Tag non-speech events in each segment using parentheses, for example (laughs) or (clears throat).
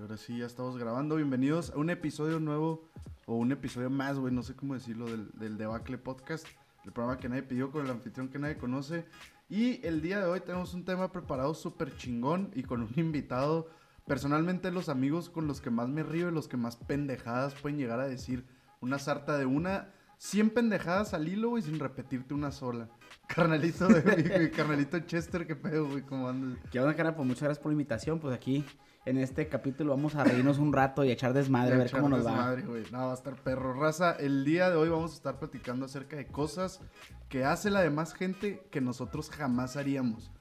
ahora sí ya estamos grabando. Bienvenidos a un episodio nuevo o un episodio más, güey, no sé cómo decirlo, del, del Debacle Podcast, el programa que nadie pidió con el anfitrión que nadie conoce. Y el día de hoy tenemos un tema preparado súper chingón y con un (laughs) invitado, personalmente los amigos con los que más me río y los que más pendejadas pueden llegar a decir una sarta de una, 100 pendejadas al hilo, güey, sin repetirte una sola. (laughs) Carnalito de mi, mi carnalito Chester, qué pedo, güey, ¿cómo andas? ¿Qué onda, cara? Pues muchas gracias por la invitación. Pues aquí, en este capítulo, vamos a reírnos un rato y a echar desmadre, a ver cómo nos va. Madre, güey. No, va a estar perro. Raza, el día de hoy vamos a estar platicando acerca de cosas que hace la demás gente que nosotros jamás haríamos.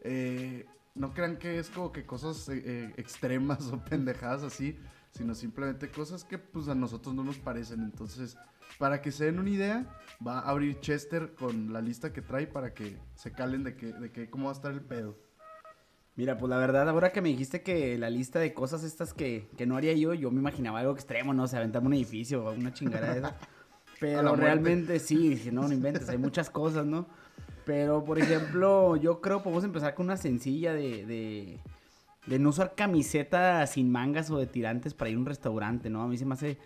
Eh, no crean que es como que cosas eh, eh, extremas (laughs) o pendejadas así, sino simplemente cosas que pues a nosotros no nos parecen. Entonces, para que se den una idea, va a abrir Chester con la lista que trae para que se calen de que, de que cómo va a estar el pedo. Mira, pues la verdad, ahora que me dijiste que la lista de cosas estas que, que no haría yo, yo me imaginaba algo extremo, no sé, aventarme un edificio o una chingada de esa. (laughs) A la Pero realmente sí, dije, no, no inventes, hay muchas cosas, ¿no? Pero, por ejemplo, yo creo podemos empezar con una sencilla de, de, de no usar camiseta sin mangas o de tirantes para ir a un restaurante, ¿no? A mí se me hace,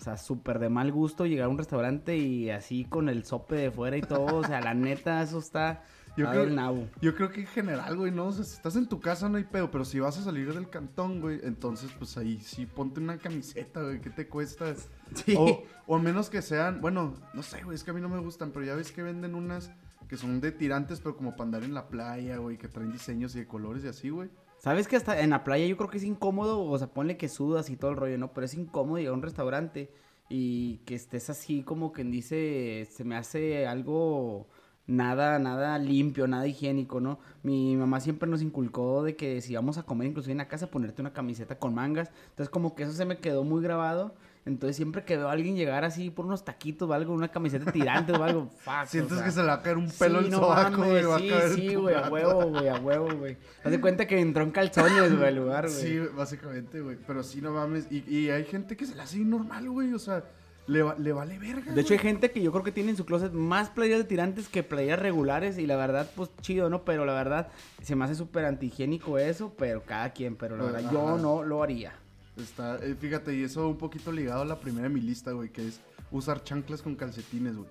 o sea, súper de mal gusto llegar a un restaurante y así con el sope de fuera y todo, o sea, la neta, eso está... Yo a creo-. Yo creo que en general, güey, no, o sea, si estás en tu casa no hay pedo, pero si vas a salir del cantón, güey, entonces pues ahí sí ponte una camiseta, güey, ¿qué te cuesta? Sí. O, o a menos que sean, bueno, no sé, güey, es que a mí no me gustan, pero ya ves que venden unas que son de tirantes, pero como para andar en la playa, güey, que traen diseños y de colores y así, güey. ¿Sabes que hasta en la playa yo creo que es incómodo? O sea, ponle que sudas y todo el rollo, ¿no? Pero es incómodo llegar a un restaurante y que estés así como quien dice, se me hace algo nada, nada limpio, nada higiénico, ¿no? Mi mamá siempre nos inculcó de que si vamos a comer inclusive en la casa, ponerte una camiseta con mangas. Entonces como que eso se me quedó muy grabado. Entonces siempre que veo a alguien llegar así por unos taquitos o algo, una camiseta tirante o algo, (laughs) fuck. Sientes o sea. que se le va a caer un pelo Sí, el no sobaco, güey, va a sí, sí, güey, a huevo, güey, a huevo, güey. Haz de cuenta que entró en calzones, güey, al lugar, güey. Sí, básicamente, güey, pero sí, no mames, y, y hay gente que se la hace normal, güey, o sea, le, va- le vale verga, De hecho, hay gente que yo creo que tiene en su closet más playeras de tirantes que playeras regulares. Y la verdad, pues chido, ¿no? Pero la verdad, se me hace súper antihigiénico eso. Pero cada quien, pero la verdad, ajá. yo no lo haría. Está, eh, fíjate, y eso un poquito ligado a la primera de mi lista, güey, que es usar chanclas con calcetines, güey.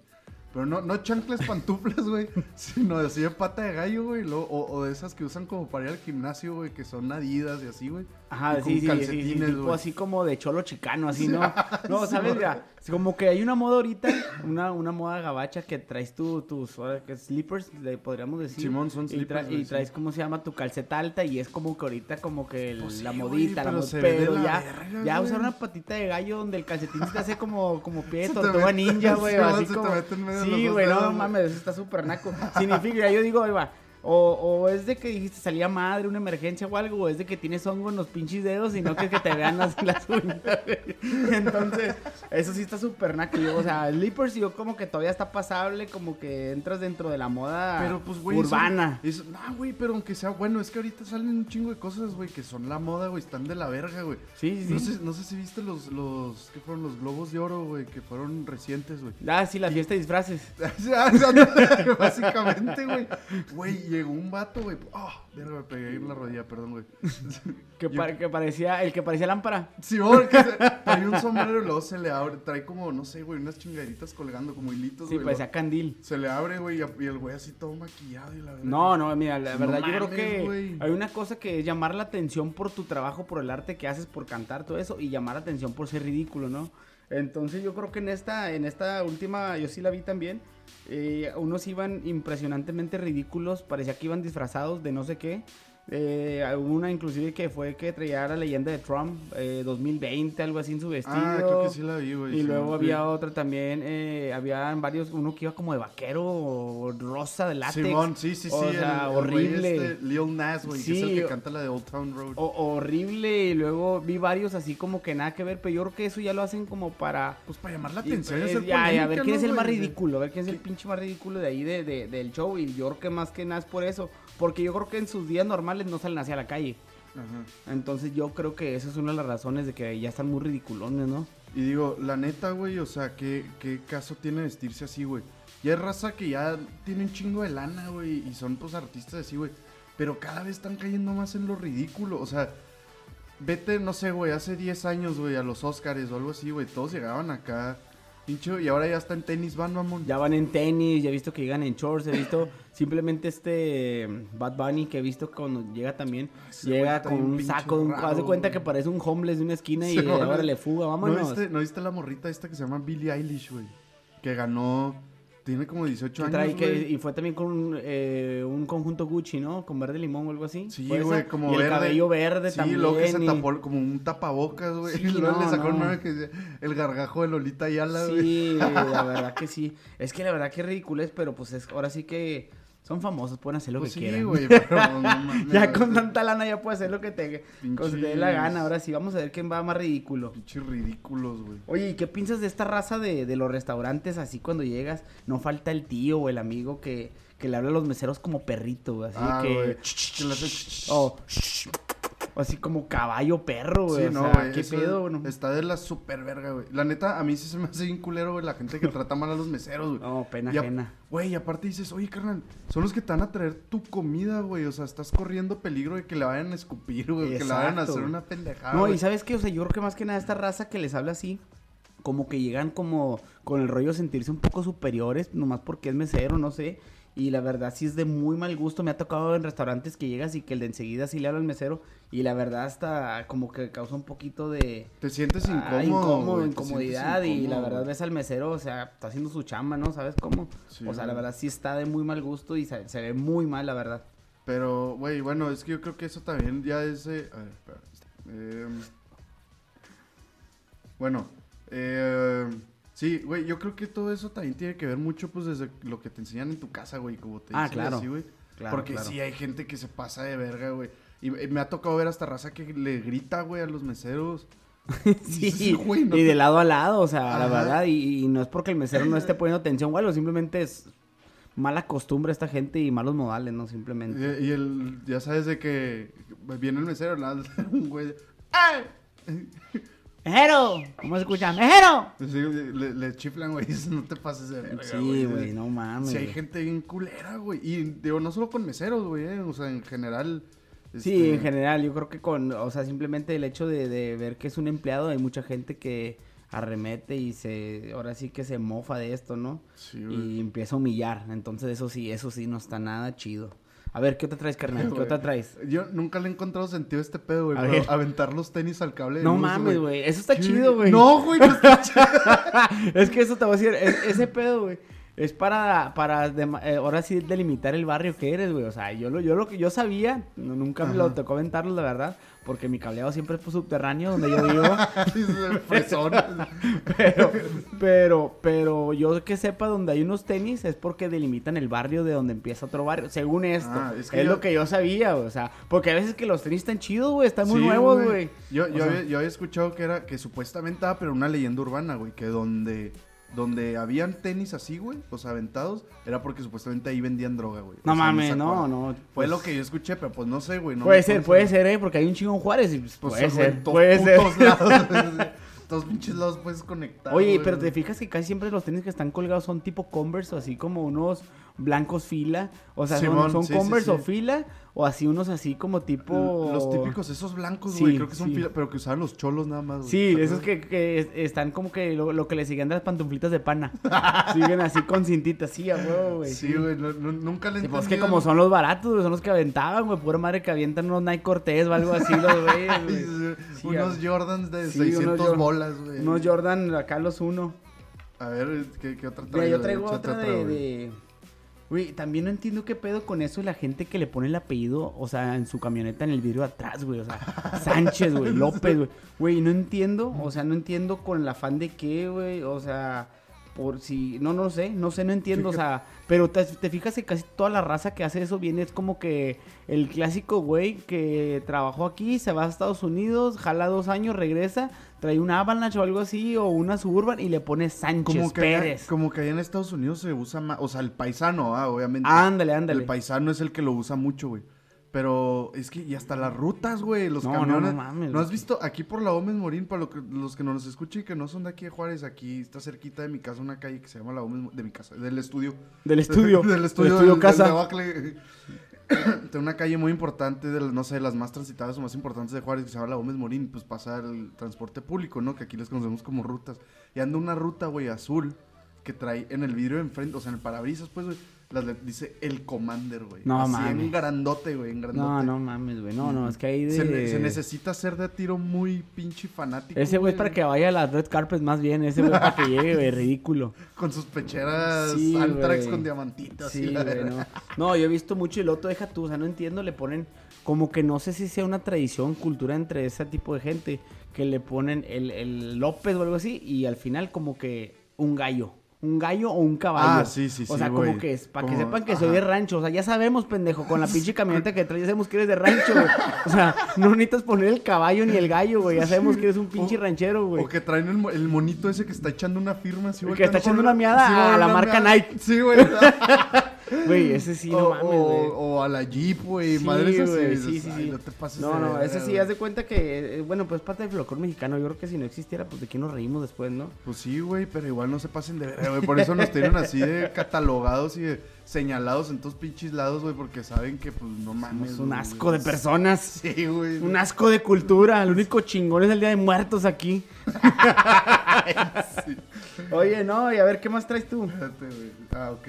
Pero no, no chanclas (laughs) pantuflas, güey, sino así de pata de gallo, güey, o, o de esas que usan como para ir al gimnasio, güey, que son adidas y así, güey. Ajá, Y con sí, sí, sí, tipo así como de cholo chicano, así, ¿no? No, ¿sabes? güey. Como que hay una moda ahorita, una, una moda gabacha que traes tu, tus que slippers, le podríamos decir. Simón, son y, slippers, tra- y traes, ¿cómo se llama? Tu calceta alta y es como que ahorita como que el- Pues sí, la güey, modita, la mod- pero la ya, verga, ya usar una patita de gallo donde el calcetín se te hace como, como pie de tortuga ninja, güey, (laughs) así como... Sí, güey, no mames, eso está súper naco. Significa, yo digo, ahí va, o, o es de que dijiste salía madre, una emergencia o algo, o es de que tienes hongo en los pinches dedos y no que, que te vean las, las uñas. güey. (laughs) Entonces, eso sí está súper naco. O sea, Slippers yo como que todavía está pasable, como que entras dentro de la moda Pero pues, güey. eso- urbana. eso- no, güey, pero aunque sea bueno, es que ahorita salen un chingo de cosas, güey, que son la moda, güey, están de la verga, güey. Sí, sí, No sé, no sé si viste los, los, ¿qué fueron? Los globos de oro, güey, que fueron recientes, güey. Ah, sí, la fiesta de disfraces. (laughs) Ah, (laughs) Básicamente, güey. Güey, llegó un vato, güey. Oh, verga, me pegué ahí en la rodilla, perdón, güey. (laughs) Que, Yo- pa- que parecía, el que parecía lámpara. Sí, porque se- trae un sombrero y luego se le abre. Trae como, no sé, güey, unas chingaditas colgando, como hilitos, Sí, güey. parecía candil. Se le abre, güey, y el güey así todo maquillado y la verdad. No, no, mira, la No verdad yo creo que güey. hay una cosa que es llamar la atención por tu trabajo, por el arte que haces, por cantar, todo eso, y llamar la atención por ser ridículo, ¿no? Entonces yo creo que en esta, en esta última, yo sí la vi también, eh, unos iban impresionantemente ridículos, parecía que iban disfrazados de no sé qué. Eh, hubo una inclusive que fue que traía la leyenda de Trump, eh, 2020, algo así en su vestido. Ah, creo que sí la vi, güey. Y sí, luego sí. había otra también, eh, había varios, uno que iba como de vaquero, o rosa de látex. Simón, sí, sí, sí. O el- sea, el horrible. este, Lil Nas, güey, que es el que canta la de Old Town Road. O- horrible, y luego vi varios así como que nada que ver, pero yo creo que eso ya lo hacen como para... Pues para llamar la atención y pues, ya, a ver quién ¿no, es el más ridículo, a ver quién es el pinche más ridículo de ahí de, de- del show, y yo creo que más que nada es por eso, porque yo creo que en sus días normales no salen hacia la calle. Ajá. Entonces yo creo que esa es una de las razones de que ya están muy ridiculones, ¿no? Y digo, la neta, güey, o sea, ¿qué, qué caso tiene vestirse así, güey? Ya es raza que ya tiene un chingo de lana, güey, y son pues artistas así, güey. Pero cada vez están cayendo más en lo ridículo, o sea, vete, no sé, güey, hace 10 años, güey, a los Oscars o algo así, güey, todos llegaban acá, pincho, y ahora ya está en tenis, van, mamón. Ya van en tenis, ya he visto que llegan en shorts, he visto simplemente este Bad Bunny que he visto cuando llega también, Ese llega con un saco, un- haz de cuenta que parece un homeless de una esquina y (laughs) Sí, ahora güey. le fuga, ¿No vámonos. viste, ¿No viste la morrita esta que se llama Billie Eilish, güey? Que ganó, tiene como 18 Que trae años, que- y fue también con un, eh, un conjunto Gucci, ¿no? Con verde limón o algo así. Sí, güey, como y el verde. cabello verde sí, también. luego que se y- tapó como un tapabocas, güey. Sí, y (laughs) luego le sacó no. que el gargajo de Lolita Ayala, güey. Sí, la (laughs) verdad que sí. Es que la verdad que ridículo es, pero pues es, ahora sí que son famosos, pueden hacer lo Pues que sí, quieran. güey, (laughs) pero no ya con tanta lana ya puedes hacer lo que te, dé la gana. Ahora sí, vamos a ver quién va más ridículo. Pinches ridículos, güey. Oye, ¿y qué piensas de esta raza de, de los restaurantes así cuando llegas? No falta el tío o el amigo que, que le habla a los meseros como perrito, güey, así Ah, que... güey. Que le hace- O, o así como caballo perro, güey. Sí, o no, sea, güey. ¿qué pedo, güey? Está de la super verga, güey. La neta, a mí sí se me hace bien culero, güey, la gente que (laughs) trata mal a los meseros, güey. No, pena Y ajena. Güey, y aparte dices, oye, carnal, son los que te van a traer tu comida, güey. O sea, estás corriendo peligro de que le vayan a escupir, güey. Que le vayan a hacer una pendejada. No, y sabes qué, o sea, yo creo que más que nada esta raza que les habla así, como que llegan como con el rollo de sentirse un poco superiores, nomás porque es mesero, no sé. Y la verdad sí es de muy mal gusto. Me ha tocado en restaurantes que llegas y que el de enseguida sí le habla al mesero. Y la verdad hasta como que causa un poquito de... Te sientes incómodo. ah, incómodo, güey, te incomodidad. sientes y la incómodo, verdad ves al mesero, o sea, está haciendo su chamba, ¿no? ¿Sabes cómo? Sí, o sea, la verdad sí está de muy mal gusto y se, se ve muy mal, la verdad. Pero, güey, bueno, es que yo creo que eso también ya es... eh, A ver, espera. Em, bueno, eh, sí, güey, yo creo que todo eso también tiene que ver mucho, pues, desde lo que te enseñan en tu casa, güey, como te Ah, dicen claro. así, güey. Claro, Porque claro. sí hay gente que se pasa de verga, güey. Y me ha tocado ver hasta raza que le grita, güey, a los meseros. (laughs) Sí, Sí, (laughs) güey, no y te- de lado a lado, o sea, la verdad, y, y no es porque el mesero no esté (laughs) poniendo atención o algo, simplemente es mala costumbre esta gente y malos modales, ¿no? Simplemente. Y, y el, ya sabes de que viene el mesero, nada, un güey. ¡Ay! ¡Mejero! ¿Cómo se escucha? ¡Mejero! Sí, le, le chiflan, güey, (laughs) no te pases de verga, Sí, güey, no mames. Si hay güey. gente bien culera, güey. Y digo, no solo con meseros, güey, eh, o sea, en general. Sí, este, en general, yo creo que con, o sea, simplemente el hecho de, de ver que es un empleado, hay mucha gente que arremete y se, ahora sí que se mofa de esto, ¿no? Sí, güey. Y empieza a humillar, entonces eso sí, eso sí no está nada chido. A ver, ¿qué otra traes, carnal? ¿Qué otra traes? Yo nunca le he encontrado sentido a este pedo, güey. Pero. Aventar los tenis al cable de No luz, mames, güey, eso está ¿Qué? chido, güey. No, güey, no está chido. (laughs) es que eso te voy a decir, es- ese pedo, güey, es para, para eh, ahora sí delimitar el barrio que eres, güey. O sea, yo lo, yo lo que yo sabía, no- nunca me lo tocó aventarlo, la verdad, porque mi cableado siempre fue subterráneo donde yo vivo. (laughs) (laughs) Pero, pero, pero yo que sepa donde hay unos tenis es porque delimitan el barrio de donde empieza otro barrio, según esto. Ah, es es yo- lo que yo sabía, güey, o sea, porque a veces que los tenis están chidos, güey, están muy Sí, nuevos, güey. Yo, yo, había, yo había escuchado que era que supuestamente estaba, pero una leyenda urbana, güey, que donde donde habían tenis así, güey, los aventados, era porque supuestamente ahí vendían droga, güey. No O sea, mames, no, no. Fue pues- lo que yo escuché, pero pues no sé, güey. No puede ser, puede güey. ser, ¿eh? Porque hay un chingo en Juárez y pues, Pues, puede güey, ser, todos puede ser. (laughs) lados, güey. todos pinches lados puedes conectar. Oye, güey. pero te fijas que casi siempre los tenis que están colgados son tipo Converse o así como unos blancos fila. O sea, son- Simón, son, sí, sí, Converse o sí. fila o así unos así como tipo... Los típicos, esos blancos, Sí, güey, creo que son sí. fila, pero que usaban los cholos nada más, güey. Sí, ¿Te esos que, que es- están como que lo, lo que le siguen de las pantuflitas de pana. (laughs) Siguen así con cintitas, sí, a huevo, güey. Sí, güey, no- no- nunca le Sí, pues que como son los baratos, güey, son los que aventaban, güey, pura madre que avientan unos Nike Cortés o algo así, los güeyes, güey. (laughs) Sí, unos Jordans de Sí, unos 600 Jor- bolas, güey. Unos Jordan, acá los uno. A ver, ¿qué, qué otra Mira, traigo? yo traigo otra de, güey. también no entiendo qué pedo con eso la gente que le pone el apellido, o sea, en su camioneta en el vidrio atrás, güey. O sea, (laughs) Sánchez, güey, López, güey. Güey, no entiendo, o sea, no entiendo con el afán de qué, güey. O sea, por si... No, no sé, no sé, no entiendo, o sea... Pero te, te fijas que casi toda la raza que hace eso viene, es como que el clásico güey que trabajó aquí, se va a Estados Unidos, jala dos años, regresa, trae una Avalanche o algo así, o una Suburban y le pone Sánchez Como que, allá, Pérez. como que allá en Estados Unidos se usa más, o sea, el paisano, ah, obviamente. Ándale, ándale. El paisano es el que lo usa mucho, güey. Pero es que, y hasta las rutas, güey, los No, no, camiones. no mames, ¿No has visto aquí por la Gómez Morín, para lo que- los que no nos escuchen y que no son de aquí de Juárez, aquí está cerquita de mi casa una calle que se llama la Gómez, de mi casa, del estudio. Del estudio. (laughs) del estudio, del- del casa. (coughs) De una calle muy importante, de no sé, las más transitadas o más importantes de Juárez, que se llama la Gómez Morín, pues pasa el transporte público, ¿no? Que aquí les conocemos como rutas. Y anda una ruta, güey, azul, que trae en el vidrio de enfrente, o sea, en el parabrisas, pues, güey, las dice el Commander, güey. No Así mames. en grandote, güey, en grandote. No, no mames, güey. No, no, es que ahí de... Se, ne- se necesita ser de tiro muy pinche fanático. Ese güey es para que vaya a las red carpets más bien. Ese güey para que (laughs) llegue, güey, ridículo. Con sus pecheras Sí, Antrax con diamantitos. Sí, güey, no. No, yo he visto mucho y el otro deja tú, o sea, no entiendo, le ponen como que no sé si sea una tradición, cultura entre ese tipo de gente, que le ponen el, el López o algo así y al final como que un gallo. Un gallo o un caballo. Ah, sí, sí, O sí, sea, güey. como que es, para que sepan que soy de rancho. O sea, ya sabemos, pendejo, con la (laughs) pinche camioneta que traes, ya sabemos que eres de rancho, güey. O sea, no necesitas poner el caballo ni el gallo, güey. Ya sabemos que eres un pinche O- ranchero, güey. O que traen el, mo- el monito ese que está echando una firma. así, El que está echando una miada sí, a güey, la marca miada. Nike. Sí, güey. (laughs) Güey, ese sí, no o, mames, o- güey. o a la Jeep, güey. Sí, güey, dices, sí, sí, "Ay, sí. No te pases No, no, ese sí, güey". haz de cuenta que, eh, bueno, pues parte del folclore mexicano. Yo creo que si no existiera, pues de qué nos reímos después, ¿no? Pues sí, güey, pero igual no se pasen de verga, güey. Por eso nos tienen así de (laughs) catalogados y de señalados en todos pinches lados, güey, porque saben que, pues, no mames. Somos un asco de personas. Sí, güey. Un asco de cultura. El único chingón es el Día de Muertos aquí. (laughs) Sí. Oye, no, y a ver, ¿qué más traes tú? Espérate, güey. Ah, ok.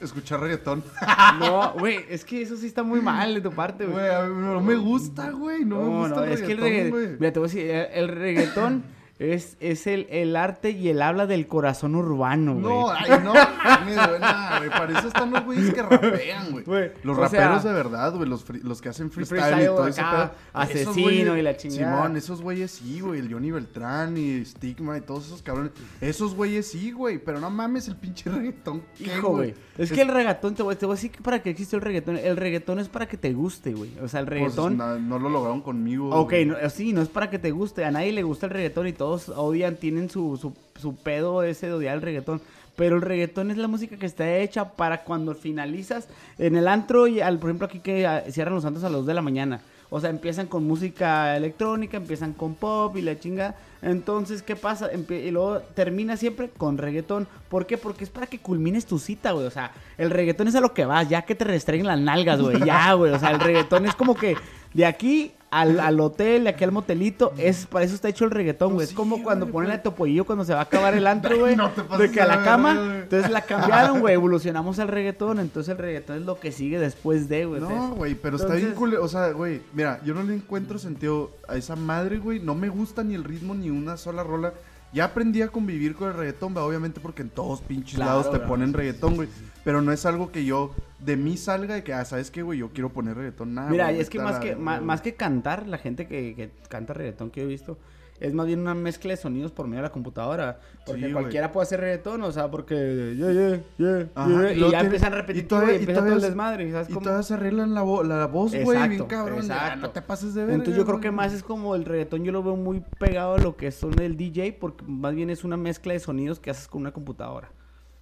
Escuchar reggaetón. (laughs) No, güey, es que eso sí está muy mal de tu parte, güey. No me gusta, güey. No, me gusta el es que el reggaetón, mira, te voy a decir, el reggaetón es, es el, el arte y el habla del corazón urbano, güey. No, ay, no, güey, nah, güey, para eso están los güeyes que rapean, güey. Güey, Los raperos sea, de verdad, güey, los, los que hacen freestyle, freestyle y todo ese acá, pedo. asesino güeyes- y la chingada. Simón, esos güeyes sí, güey, el Johnny Beltrán y Stigma y todos esos cabrones. Esos güeyes sí, güey, pero no mames el pinche reggaetón. ¿qué, Hijo, güey. Es que el reggaetón, te voy, te voy a decir que para qué existe el reggaetón. El reggaetón es para que te guste, güey. O sea, el Pues, reggaetón. no lo lograron conmigo. Ok, no, sí, no es para que te guste. A nadie le gusta el reggaetón y odian, tienen su, su, su pedo ese de odiar el reggaetón. Pero el reggaetón es la música que está hecha para cuando finalizas en el antro y al, por ejemplo aquí que ah, cierran los santos a las 2 de la mañana. O sea, empiezan con música electrónica, empiezan con pop y la chinga. Entonces, ¿qué pasa? Y luego termina siempre con reggaetón. ¿Por qué? Porque es para que culmines tu cita, güey. O sea, el reggaetón es a lo que vas, ya que te restringen las nalgas, güey. Ya, güey. O sea, el reggaetón es como que de aquí al, al hotel, de aquí al motelito, es para eso está hecho el reggaetón, güey. Es como cuando güey, ponen a Topollillo cuando se va a acabar el antro, (laughs) güey. No te pases de que a la cama. güey. Entonces la cambiaron, güey. (laughs) Evolucionamos al reggaetón. Entonces el reggaetón es lo que sigue después de, güey. No, güey, pero está bien cool. O sea, güey, mira, yo no le encuentro sentido a esa madre, güey. No me gusta ni el ritmo ni una sola rola. Ya aprendí a convivir con el reggaetón, va, obviamente porque en todos pinches Claro, lados te bro. ponen reggaetón, güey. Pero no es algo que yo de mí salga de que, ah, ¿sabes qué, güey? Yo quiero poner reggaetón. Nada, Mira, güey, es que a más la que, más, más que cantar, la gente que, que canta reggaetón que he visto, es más bien una mezcla de sonidos por medio de la computadora. Porque Sí, cualquiera puede hacer reggaetón, o sea, porque yeah, yeah, yeah, Ajá, y ya tiene- empiezan y repetitivo y, todavía- y empieza todavía todo el es- desmadre, ¿sabes Y cómo? todavía se arreglan la, vo- la voz, güey, bien Exacto, cabrón. exacto. no te pases de ver. Entonces yo creo que más es como el reggaetón, yo lo veo muy pegado a lo que son el DJ, porque más bien es una mezcla de sonidos que haces con una computadora.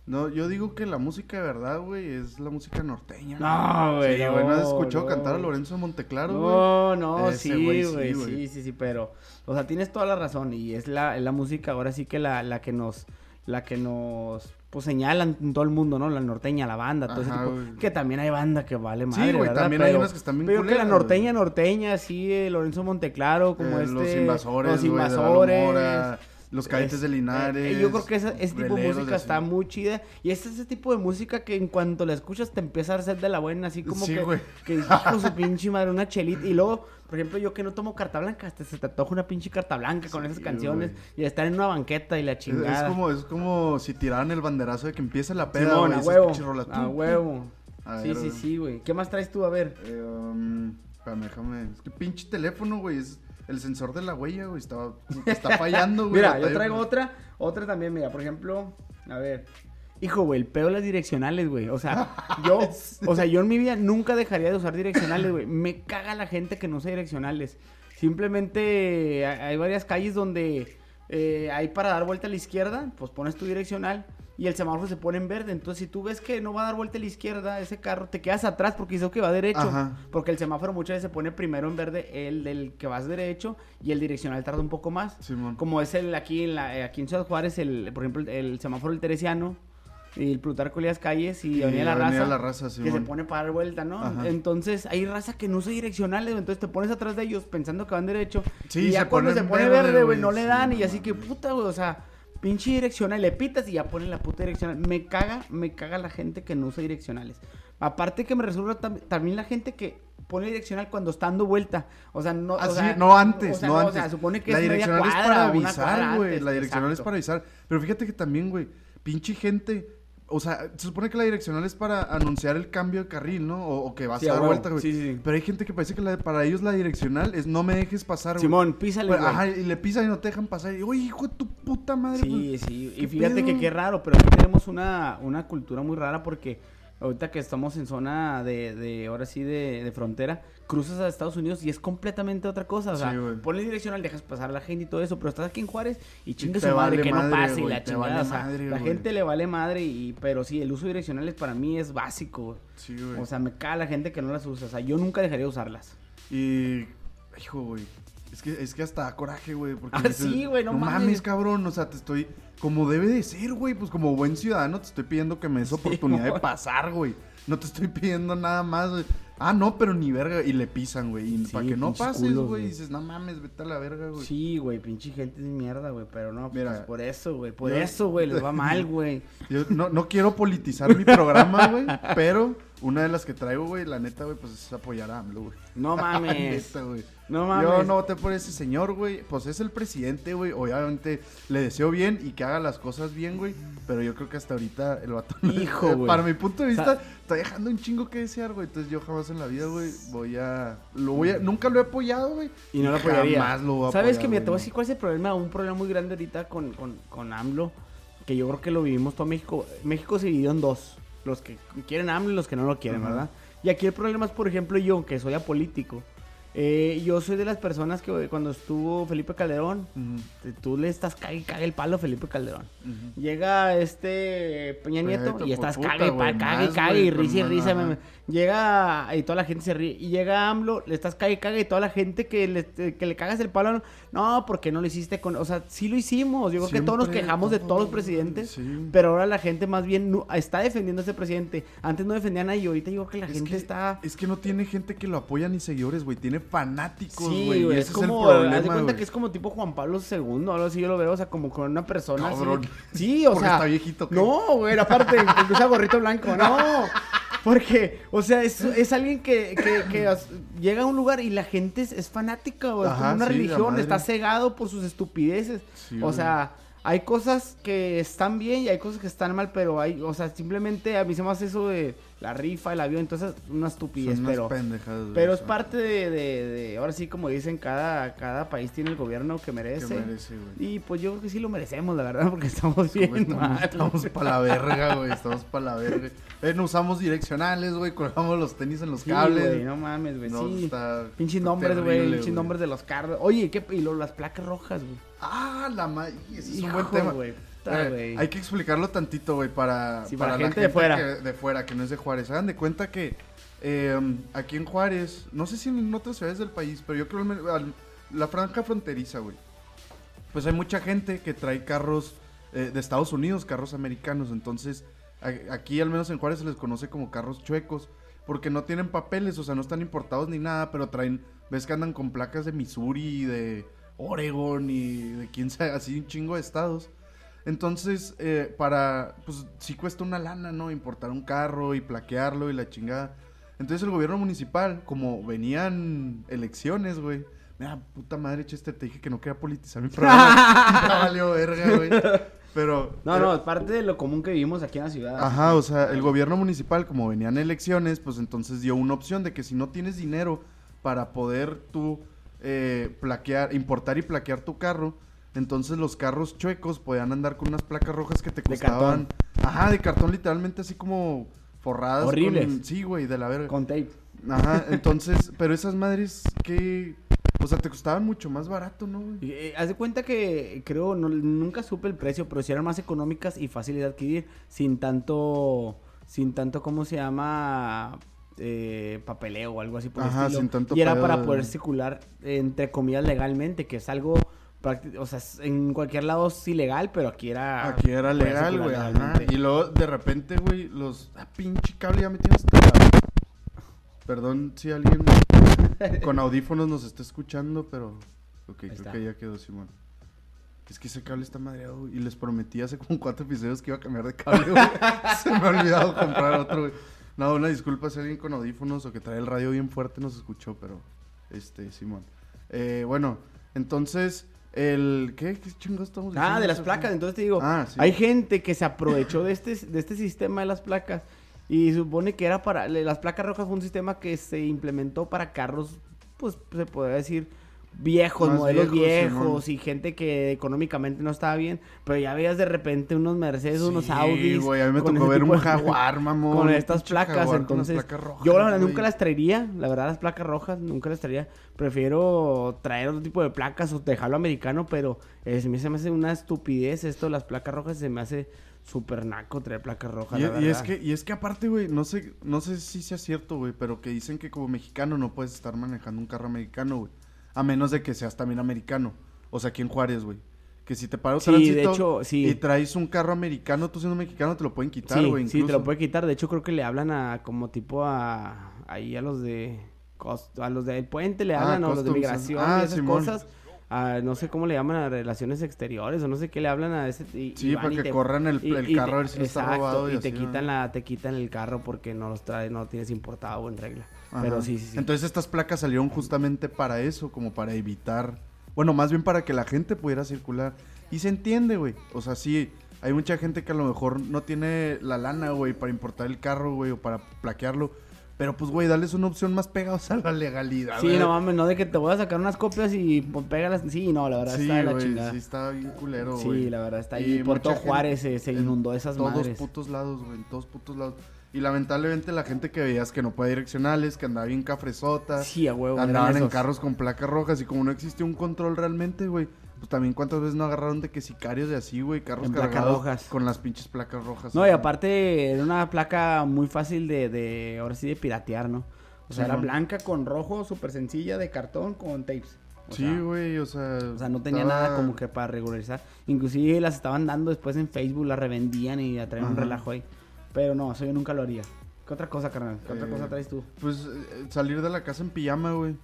No, yo digo que la música de verdad, güey, es la música norteña. No, güey, Sí, güey, ¿no has escuchado no. cantar a Lorenzo de Monteclaro, güey? No, no, Ese sí, güey sí, güey, güey. sí, sí, sí, pero, o sea, tienes toda la razón y es la, es la música ahora sí que la, la que nos, la que nos, pues señalan todo el mundo, ¿no? La norteña, la banda, todo ese tipo, güey. que también hay banda que vale Sí, madre, güey, ¿verdad? también hay unas que están bien Pero que la norteña, norteña, sí, eh, Lorenzo Monteclaro, como Eh, este, Los invasores, los güey, invasores, los cadetes es- de Linares. eh, yo creo que ese tipo de música está muy chida. Y es ese tipo de música que en cuanto la escuchas te empieza a hacer de la buena, así como Sí, que, güey. que hijo su pinche madre, una chelita. Y luego, por ejemplo, yo que no tomo carta blanca, hasta se te antoja una pinche carta blanca con Sí, esas canciones. güey. Y estar en una banqueta y la chingada. es como, es como si tiraran el banderazo de que empiece la peda, Simón, güey. a huevo. A Tum, huevo. A sí, ver, sí, sí, güey. ¿Qué más traes tú? A ver. Eh, um, espérame, déjame. Es que pinche teléfono, güey. Es el sensor de la huella, güey. Está, (laughs) está fallando, güey. Mira, yo traigo otra, otra también, mira, por ejemplo, a ver. Hijo, güey, el pedo de las direccionales, güey. O sea, (laughs) yo, o sea, yo en mi vida nunca dejaría de usar direccionales, güey. Me caga la gente que no usa direccionales. Simplemente hay hay varias calles donde eh, hay para dar vuelta a la izquierda, pues pones tu direccional y el semáforo se pone en verde. Entonces, si tú ves que no va a dar vuelta a la izquierda ese carro, te quedas atrás porque dice que va derecho. Ajá. Porque el semáforo muchas veces se pone primero en verde el del que vas derecho y el direccional tarda un poco más. Simón. Como es el aquí en la, eh, aquí en Ciudad Juárez, el, por ejemplo, el, semáforo del Teresiano. y el Plutarco Elías Calles y, Y Avenida La Avenida Raza. La Raza, que se pone para dar vuelta, ¿no? Ajá. Entonces hay raza que no usa direccionales, entonces te pones atrás de ellos pensando que van derecho. Sí, y ya se cuando se pone verde, güey, no le sí, dan. y así que puta, güey, o sea, pinche direccional, le pitas y ya ponen la puta direccional. Me caga, me caga la gente que no usa direccionales. Aparte que me resulta tam- también la gente que pone direccional cuando está dando vuelta. O sea, no. o Así, sea, no antes, o sea, no o antes. sea, supone que la es media direccional es para avisar, güey. La direccional es exacto. para avisar. Pero fíjate que también, güey, pinche gente. O sea, se supone que la direccional es para anunciar el cambio de carril, ¿no? O, o que vas Sí, a dar huevo. vuelta, güey. Sí, sí. Pero hay gente que parece que la- para ellos la direccional es no me dejes pasar, güey. Simón, písale, güey. Ajá, y le pisan y no te dejan pasar. Y, oye, hijo de tu puta madre. Sí, sí. Y ¿Qué fíjate que qué raro, pero aquí tenemos una, una cultura muy rara porque ahorita que estamos en zona de, de ahora sí, de, de frontera, cruzas a Estados Unidos y es completamente otra cosa. O sea, Sí, pones direccional, dejas pasar a la gente y todo eso, pero estás aquí en Juárez y chingue te su madre vale que madre, no pase y güey, la chingada. vale o sea, madre, la gente le vale madre, y, pero sí, el uso de direccionales para mí es básico. Sí, güey. O sea, me caga la gente que no las usa. O sea, yo nunca dejaría de usarlas. Y, hijo, güey. Es que, es que hasta coraje, güey. Porque Ah, dices, sí, güey, no mames. mames". cabrón. O sea, te estoy. Como debe de ser, güey. Pues como buen ciudadano, te estoy pidiendo que me des oportunidad de pasar, güey. No te estoy pidiendo nada más, güey. Ah, no, pero ni verga. Y le pisan, güey. Y Sí, para que no pases, güey. Dices, no mames, vete a la verga, güey. Sí, güey, pinche gente de mierda, güey. Pero no, Mira, pues por eso, güey. Por yo- eso, güey, les va mal, (laughs) güey. Yo no, no quiero politizar mi programa, güey. pero una de las que traigo, güey, la neta, güey, pues es apoyar a AMLO, güey. No (laughs) mames. Neta, güey. No mames. Yo no voté por ese señor, güey. Pues es el presidente, güey. Obviamente le deseo bien y que haga las cosas bien, güey. Pero yo creo que hasta ahorita el vato. Hijo, (laughs) güey. Para mi punto de O vista, sea- está dejando un chingo que desear, güey. Entonces yo jamás en la vida, güey, voy a. Lo voy a. Nunca lo he apoyado, güey. Y no lo apoyaría. Jamás lo voy a ¿Sabes apoyar, que güey, te voy a decir cuál es el problema? Un problema muy grande ahorita con, con, con AMLO. Que yo creo que lo vivimos todo México. México se dividió en dos. Los que quieren AMLO y los que no lo quieren. ¿verdad? Y aquí el problema es, por ejemplo, yo, que soy apolítico. Eh, yo soy de las personas que cuando estuvo Felipe Calderón, tú le estás cague y cague el palo a Felipe Calderón. Llega este Peña Nieto y pues, estás puta, cague, y pa- güey, cague, y más, cague y risa y más, risa. ajá. Llega y toda la gente se ríe. Y llega AMLO, le estás cague, y cague y toda la gente que le, que le cagas el palo. No, porque no lo hiciste con. O sea, sí lo hicimos. Yo creo que todos nos quejamos de todos los presidentes. sí. Pero ahora la gente más bien no- está defendiendo a ese presidente. Antes no defendían a ellos. Ahorita creo que la Es gente que, está. es que no tiene gente que lo apoya ni seguidores, güey. Tiene fanáticos, Sí, güey. y ese es como, el haz de cuenta que es como tipo Juan Pablo II, algo así yo lo veo, o sea, como con una persona así. Cabrón. Sí, o Porque sea. está viejito, ¿qué? No, güey, aparte, (laughs) usa gorrito blanco, no. Porque, o sea, es, es alguien que, que, que llega a un lugar y la gente es, es fanática, o es Ajá, como una sí, religión, está cegado por sus estupideces. Sí, o güey. Hay cosas que están bien y hay cosas que están mal, pero hay, o sea, simplemente a mí se me hace eso de la rifa, el avión, entonces una estupidez, Son pero... pendejadas, güey, Pero es parte de, de- de- ahora sí, como dicen, cada, cada país tiene el gobierno que que merece. merece, güey. Y pues yo creo que sí lo merecemos, la verdad, porque estamos bien Güey, estamos, para la verga, güey. Estamos para la verga. Eh, no usamos direccionales, güey. Colgamos los tenis en los Sí, cables. no mames, güey, No, sí. está- Pinches nombres, güey, pinches nombres de los carros. Oye, ¿qué? Y lo- las placas rojas, güey. Ah, la madre. Ese es un buen tema. Eh, hay que explicarlo tantito, güey, para, Sí, para, para la gente gente de fuera. que- de fuera, que no es de Juárez. Hagan de cuenta que eh, aquí en Juárez, no sé si en otras ciudades del país, pero yo creo al- la franja fronteriza, güey. Pues hay mucha gente que trae carros eh, de Estados Unidos, carros americanos. Entonces, aquí al menos en Juárez se les conoce como carros chuecos. Porque no tienen papeles, o sea, no están importados ni nada, pero traen, ves que andan con placas de Missouri, de Oregon y de quién sabe, así un chingo de estados. Entonces, eh, para, pues sí cuesta una lana, ¿no? Importar un carro y plaquearlo y la chingada. Entonces el gobierno municipal, como venían elecciones, güey. Mira, puta madre, Chester, te dije que no quería politizar mi programa. (laughs) Ya valió verga, güey. Pero... No, pero- no, es parte de lo común que vivimos aquí en la ciudad. Ajá, o sea, el gobierno municipal, como venían elecciones, pues entonces dio una opción de que si no tienes dinero para poder tú eh, plaquear, importar y plaquear tu carro, entonces los carros chuecos podían andar con unas placas rojas que te De costaban. Ajá, de cartón literalmente así como forradas. con- Horribles. sí, güey, de la verga. Con tape. Ajá, (laughs) entonces, pero esas madres que, o sea, te costaban mucho más barato, ¿no? güey? Eh, haz de cuenta que creo, no, nunca supe el precio, pero sí eran más económicas y fáciles de adquirir sin tanto, sin tanto, ¿cómo se llama? Eh, papeleo o algo así por el Ajá, estilo. sin tanto y era pedo para de- poder circular, entre comillas, legalmente, que es algo o sea, en cualquier lado es ilegal, pero aquí era... Aquí era legal, güey. Y luego, de repente, güey, los... Ah, pinche cable, ya me tienes hasta Perdón si alguien (laughs) con audífonos nos está escuchando, pero... Ok, creo está. que ya quedó, Simón. Es que ese cable está madreado, güey, Y les prometí hace como cuatro episodios que iba a cambiar de cable, güey. (laughs) Se me ha olvidado comprar otro, güey. No, una disculpa si alguien con audífonos o que trae el radio bien fuerte nos escuchó, pero... Este, Simón. Eh, bueno, entonces... El... ¿Qué? ¿Qué chingados estamos diciendo? Ah, de las placas, entonces te digo, Ah, sí. hay gente que se aprovechó de este, de este sistema de las placas y supone que era para, las placas rojas fue un sistema que se implementó para carros, pues se podría decir viejos, Más modelos viejos, y gente que económicamente no estaba bien, pero ya veías de repente unos Mercedes, unos Audis. güey, a mí me tocó ver un de- (laughs) jaguar, mamón. con estas placas, jaguar entonces placas rojas, yo la verdad nunca las traería, la verdad las placas rojas nunca las traería, prefiero traer otro tipo de placas o dejarlo americano, pero eh, se me se me hace una estupidez esto de las placas rojas, se me hace súper naco traer placas rojas, Y, la y es que, y es que aparte, güey, no sé, no sé si sea cierto, güey, pero que dicen que como mexicano no puedes estar manejando un carro americano, güey. A menos de que seas también americano. O sea, aquí en Juárez, güey. Que si te paras Sí, tránsito de hecho, sí. y traes un carro americano, tú siendo mexicano te lo pueden quitar, sí, güey. sí, te incluso. lo puede quitar, de hecho creo que le hablan a como tipo a ahí a los de a los del puente le Ah, hablan o los de customs, migración ah, y esas Simón. cosas. a, no sé cómo le llaman a relaciones exteriores o no sé qué le hablan a ese y- y Sí, van para y que te- corran el, Y- el y carro te- a ver si no está exacto, robado. y, te así, ¿no? quitan la te quitan el carro porque no los trae no lo tienes importado en regla Ajá. pero sí sí sí Entonces estas placas salieron justamente para eso, como para evitar, bueno, más bien para que la gente pudiera circular. Y se entiende, güey. O sea, sí, hay mucha gente que a lo mejor no tiene la lana, güey, para importar el carro, güey, o para plaquearlo. Pero pues, güey, darles una opción más pegados a la legalidad. Sí, güey. no mames, no de que te voy a sacar unas copias y pues, pégalas. Sí, no, la verdad Sí, está de la güey, chingada. sí está bien culero, Sí, güey. la verdad está ahí. Por todo Juárez se, se en inundó esas todos madres. putos lados, güey, en todos putos lados. Y lamentablemente la gente que veías que no puede direccionales, que andaba bien cafresota, Sí, a huevo. Andaban en carros con placas rojas y como no existía un control realmente, güey. Pues también cuántas veces no agarraron de que sicarios de así, güey, carros En placas cargados rojas. con las pinches placas rojas. No, y aparte era una placa muy fácil de, de ahora sí, de piratear, ¿no? O sea, era blanca con rojo, súper sencilla, de cartón, con tapes. O Sí, güey, o sea. O sea, no tenía estaba- nada como que para regularizar. Inclusive las estaban dando después en Facebook, las revendían y traían un relajo ahí. Pero no, eso yo nunca lo haría. ¿Qué otra cosa, carnal? ¿Qué otra Eh, cosa traes tú? Pues eh, salir de la casa en pijama, güey.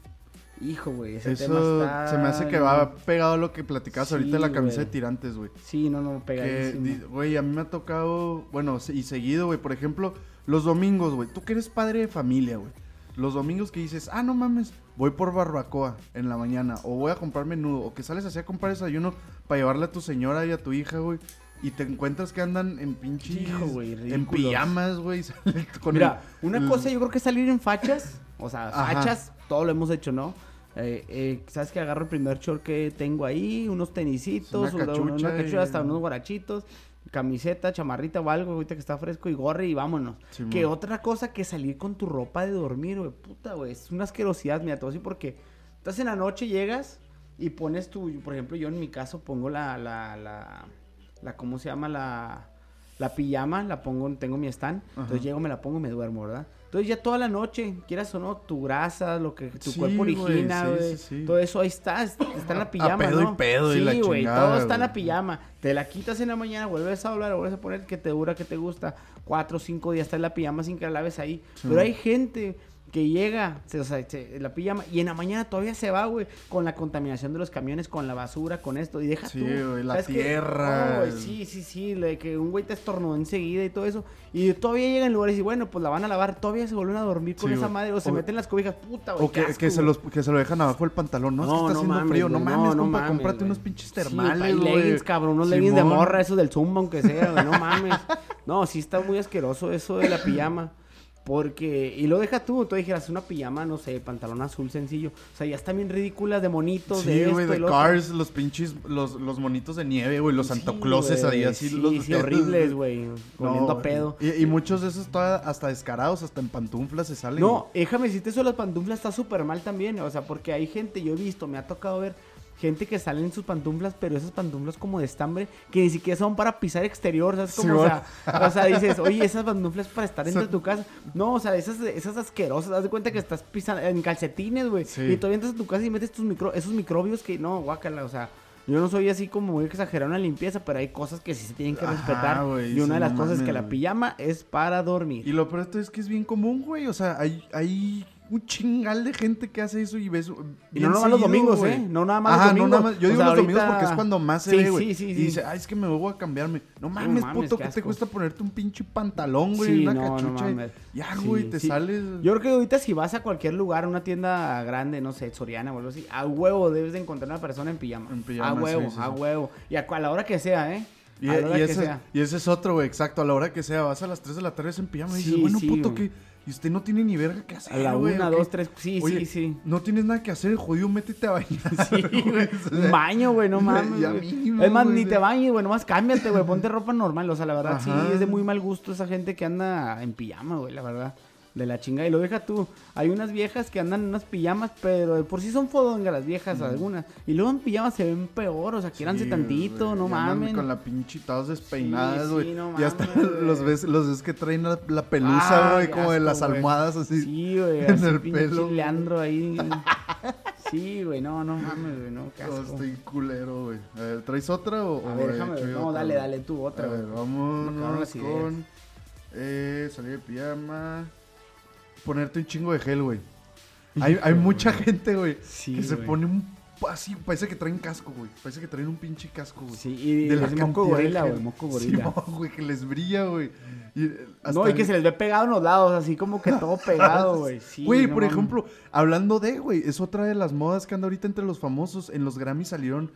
Hijo, güey, ese tema Eso está... se me hace que va pegado a lo que platicabas ahorita de la camisa güey. de tirantes, güey. Sí, no, no, pegadísimo. güey, a mí me ha tocado, bueno, y seguido, güey, por ejemplo, los domingos, güey, tú que eres padre de familia, güey. Los domingos que dices, ah, no mames, voy por barbacoa en la mañana, o voy a comprar menudo, o que sales así a comprar desayuno para llevarle a tu señora y a tu hija, güey. Y te encuentras que andan en pinches. Hijo, güey, En pijamas, güey. (laughs) Mira, el- una el- cosa yo creo que es salir en fachas. O sea, Ajá. fachas, todo lo hemos hecho, ¿no? Eh, eh, ¿Sabes que Agarro el primer short que tengo ahí, unos tenisitos, Una una, cachucha una cachucha, y- hasta unos guarachitos, camiseta, chamarrita o algo, ahorita que está fresco y gorre y vámonos. Que otra cosa que salir con tu ropa de dormir, güey, puta, güey, es una asquerosidad, mira, te voy a decir porque estás en la noche, llegas y pones tu, por ejemplo, yo en mi caso pongo la, la, la, la ¿cómo se llama? La, la pijama, la pongo, tengo mi stand, entonces llego, me la pongo y me duermo, ¿verdad? Entonces ya toda la noche, quieras o no, tu grasa, lo que tu Sí, cuerpo güey, origina, sí, güey, sí, sí. todo eso ahí está, es- está en la pijama, pedo y pedo y sí, la güey, chingada, todo está en la güey. pijama. Te la quitas en la mañana, vuelves a doblar, vuelves a poner que te dura, que te gusta. Cuatro o cinco días está en la pijama sin que la laves ahí. Sí. Pero hay gente que llega, se, o sea, se- la pijama, y en la mañana todavía se va, güey, con la contaminación de los camiones, con la basura, con esto, y deja Sí, tú. güey, la tierra. No, güey, sí, sí, sí, de que un güey te estornudó enseguida y todo eso. Y todavía llegan lugares y bueno, pues la van a lavar, todavía se vuelven a dormir con Sí, esa güey. madre, o se O- meten las cobijas, puta, güey. O que, qué asco, que se, los, que se lo dejan abajo del pantalón, ¿no? es que está haciendo mames, frío. No mames, compa, mames, cómprate güey. unos pinches Sí, termales, güey. leggings, cabrón, unos leggings de morra, esos del Zumba, aunque sea, güey, no mames. No, sí está muy asqueroso eso de la pijama. Porque, y lo deja tú, tú dijeras una pijama, no sé, pantalón azul sencillo. O sea, ya están bien ridículas de monitos, Sí, güey, de otro. Cars, los pinches, los, los monitos de nieve, güey, los Sí, Santa Clauses ahí así. Sí, los sí, horribles, güey, No, a güey. pedo. Y, y muchos de esos hasta descarados, hasta en pantuflas se salen. No, déjame decirte eso, las pantuflas está súper mal también. O sea, porque hay gente, yo he visto, me ha tocado ver gente que sale en sus pantuflas, pero esas pantuflas como de estambre, que ni siquiera son para pisar exterior, ¿sabes? Como, Sí, o, sea, o sea, dices, oye, esas pantuflas para estar dentro O sea, de tu casa. No, o sea, esas, esas asquerosas, haz de cuenta que estás pisando en calcetines, güey. Sí. Y todavía entras a tu casa y metes tus micro, esos microbios que, no, guácala, o sea, Yo no soy así como muy exagerado en la limpieza, pero hay cosas que sí se tienen que Ajá, respetar. y una sí, de las no cosas es que la pijama es para dormir. Y lo peor es que es bien común, güey. O sea, hay, hay un chingal de gente que hace eso y ves. Y no nada más los domingos, ¿eh? No nada más los Ajá, domingos. no nada más. Yo O digo sea, los domingos porque es cuando más se Sí, ve, güey. sí, sí, Y dice, ay, es que me voy a cambiarme. No mames, mames, puto, qué ¿qué te cuesta ponerte un pinche pantalón, güey? Una no, cachucha. y- ya, güey, te sales. Yo creo que ahorita si vas a cualquier lugar, una tienda grande, no sé, Soriana o algo así, a huevo debes de encontrar una persona en pijama. En pijama, a huevo, a huevo. Y a, a la hora que sea, ¿eh? Y, a la hora y que ese, sea. y ese es otro, güey, exacto. A la hora que sea, vas a las 3 de la tarde en pijama y dices, bueno, puto, güey. que Y usted no tiene ni verga que hacer. A la güey, una, dos, tres. Sí, Oye, sí, sí. No tienes nada que hacer, jodido, métete a bañar. (laughs) Sí, (laughs) güey. Un baño, güey, no (laughs) mames. Ya güey. es más, güey, ni te bañes, güey, nomás cámbiate, güey, ponte ropa normal. O sea, la verdad, Ajá. sí, es de muy mal gusto esa gente que anda en pijama, güey, la verdad. De la chinga. Y lo deja tú. Hay unas viejas que andan en unas pijamas, pero de por sí son fodongas las viejas, algunas. Y luego en pijamas se ven peor, o sea, quiéranse Sí, tantito, no mames. Con la pinche todas despeinadas, Sí, güey. sí, no y hasta los ves, los ves que traen la, la pelusa, Ah, güey, como de las almohadas así. Sí, güey, (laughs) en el pelo. Leandro ahí. (laughs) Sí, güey, no, no mames, güey, no, qué Oh, asco. estoy culero, güey. A ver, ¿traes otra o, A ver, he déjame yo No, otra, dale, dale tú otra, A ver, güey. Las ideas. con eh, salir de pijama. Ponerte un chingo de gel, güey. Hay, hay mucha gente, güey, Sí, que se güey. pone un así, parece que traen casco, güey. Parece que traen un pinche casco, güey. Sí, y De la moco gorila, güey, moco gorila. Simón, (laughs) güey, que les brilla, güey. Y, eh, no, y que el- se les ve pegado en los lados, así como que todo pegado, (laughs) güey. Sí, Güey, no por ejemplo, hablando de, güey, es otra de las modas que anda ahorita entre los famosos. En los Grammys salieron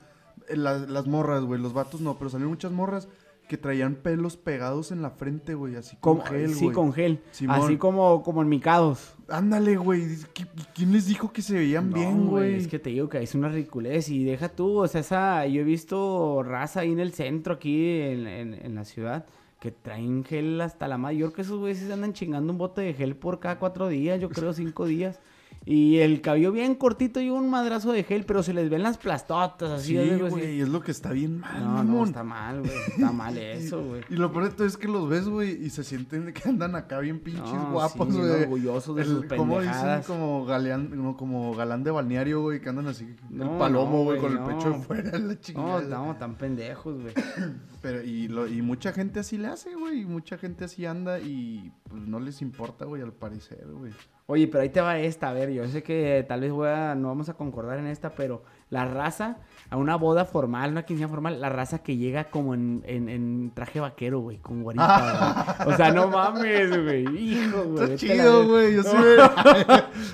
eh, la- las morras, güey, los vatos no, pero salieron muchas morras que traían pelos pegados en la frente, güey, así con Como- gel, sí, güey. con gel. Simón. Así como, como en micados. Ándale, güey. ¿qui- ¿Quién les dijo que se veían No, bien, güey? Es que te digo que es una ridiculez. Y deja tú, o sea, esa, yo he visto raza ahí en el centro, aquí en, en- en la ciudad, que traen gel hasta la madre. Yo creo que esos güeyes se andan chingando un bote de gel por cada cuatro días, yo creo cinco días. Y el cabello bien cortito y un madrazo de gel, pero se les ven las plastotas así. Sí, güey, es lo que está bien mal, No, no, mamón. está mal, güey. Está mal (laughs) eso, güey. Y lo peor de todo es que los ves, güey, y se sienten que andan acá bien pinches No, guapos, sí, güey. orgullosos de sus ¿Cómo dicen? pendejadas. Como, galeán, no, como galán de balneario, güey, que andan así, No, el palomo, no, güey, con el pecho (laughs) no. fuera, la No, chingada. no, tan pendejos, güey. (coughs) Pero, y, lo- y mucha gente así le hace, güey, y mucha gente así anda y pues no les importa, güey, al parecer, güey. Oye, pero ahí te va esta, a ver, yo sé que tal vez voy a, no vamos a concordar en esta, pero la raza, a una boda formal, una quinceañera formal, la raza que llega como en, en, en traje vaquero, güey, con guarita, (laughs) güey. O sea, no mames, güey, hijo, güey. Está chido, güey, yo sí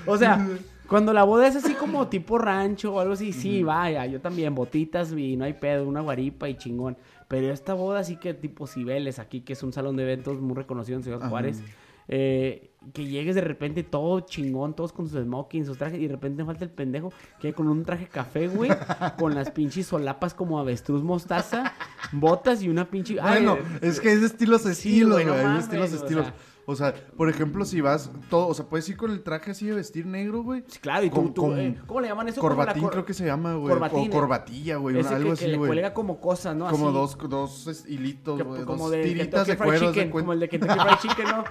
O sea, (laughs) cuando la boda es así como tipo rancho o algo así, sí, vaya, yo también, botitas y no hay pedo, una guaripa y chingón. Pero esta boda sí que tipo Cibeles aquí, que es un salón de eventos muy reconocido en Ciudad. Juárez. Eh, que llegues de repente todo chingón, todos con sus smokings, sus trajes, y de repente falta el pendejo que con un traje café, güey, (laughs) con las pinches solapas como avestruz mostaza, botas y una pinche... Bueno, eh, es que es de estilos sí, estilos, güey, no mames, estilos o estilos. sea. O sea, por ejemplo, si vas todo, o sea, puedes ir con el traje así de vestir negro, güey. sí, claro, y tú, con- tú, con eh, ¿cómo le llaman eso? La Corbatín cor- creo que se llama, güey. corbatín, O eh. corbatilla, güey. Algo que, así, que güey. cuelga como cosas, ¿no? Como Así, dos, dos hilitos, güey. como dos de tiritas de cuero, Chicken, como el de Kentucky Fried Chicken, ¿no?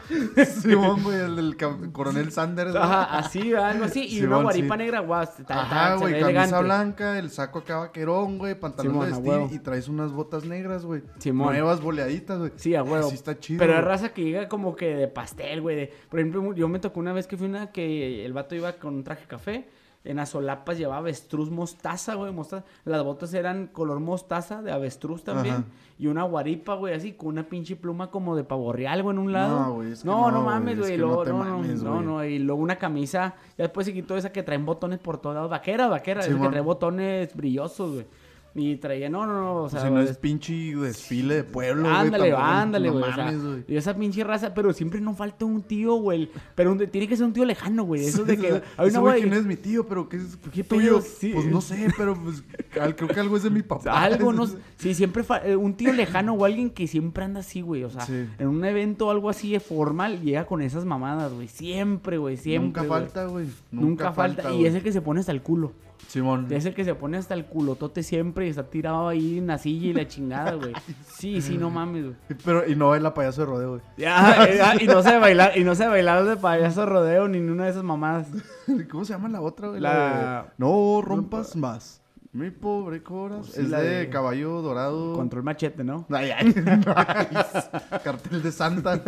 (laughs) Simón, güey, el del coronel Sanders. güey. Ajá, así, algo así. Y una guaripa negra, guau, Ajá, güey, camisa blanca, el saco acá vaquerón, güey, pantalón de vestir y traes unas botas negras, güey. Simón. Nuevas boleaditas, güey. Sí, a huevo. Así está chido. Pero güey. raza que llega como que de pastel, güey. de- Por ejemplo, yo me tocó una vez que fui una que el vato iba con un traje café. En las solapas llevaba avestruz mostaza, güey, mostaza. Las botas eran color mostaza de avestruz también. Ajá. Y una guaripa, güey, así, con una pinche pluma como de pavo real, güey, en un lado. No, güey, es que no, no, no, mames, güey, es que luego- no No, no, mames, no, güey. no, Y luego una camisa, ya después se quitó esa que traen botones por todos lados. Vaquera, vaquera, esa que Simón. trae botones brillosos, güey. Y traía, no, no, no, o sea, si no es es- pinche desfile de pueblo, güey. Ándale, tampoco- ándale, no güey. o sea, güey. y esa pinche raza, pero siempre no falta un tío, güey. Pero un- tiene que ser un tío lejano, güey. Eso de que hay una güey, güey. ¿quién es mi tío? ¿Pero qué es ¿Qué tuyo? Sí. Pues no sé, pero pues, al- creo que algo es de mi papá. Algo, (laughs) no. Sí, siempre eh, un tío lejano o alguien que siempre anda así, güey. O sea, Sí. en un evento o algo así de formal, llega con esas mamadas, güey. Siempre, güey, siempre. Nunca güey. falta, güey. Nunca, falta. y güey. es el que se pone hasta el culo. Simón. Es el que se pone hasta el culotote siempre y está tirado ahí en la silla y la chingada, güey. (laughs) Sí, sí, no mames, güey. Pero, y no baila payaso de rodeo, güey. Ya, eh, ah, y no sé bailar, y no sé bailar de payaso rodeo ni ninguna de esas mamadas. (laughs) ¿Cómo se llama la otra, güey? La- de, No rompas más. Mi pobre corazón. Pues es la de, de- caballo dorado. Control machete, ¿no? (laughs) Ay, ay, nice. Cartel de Santa.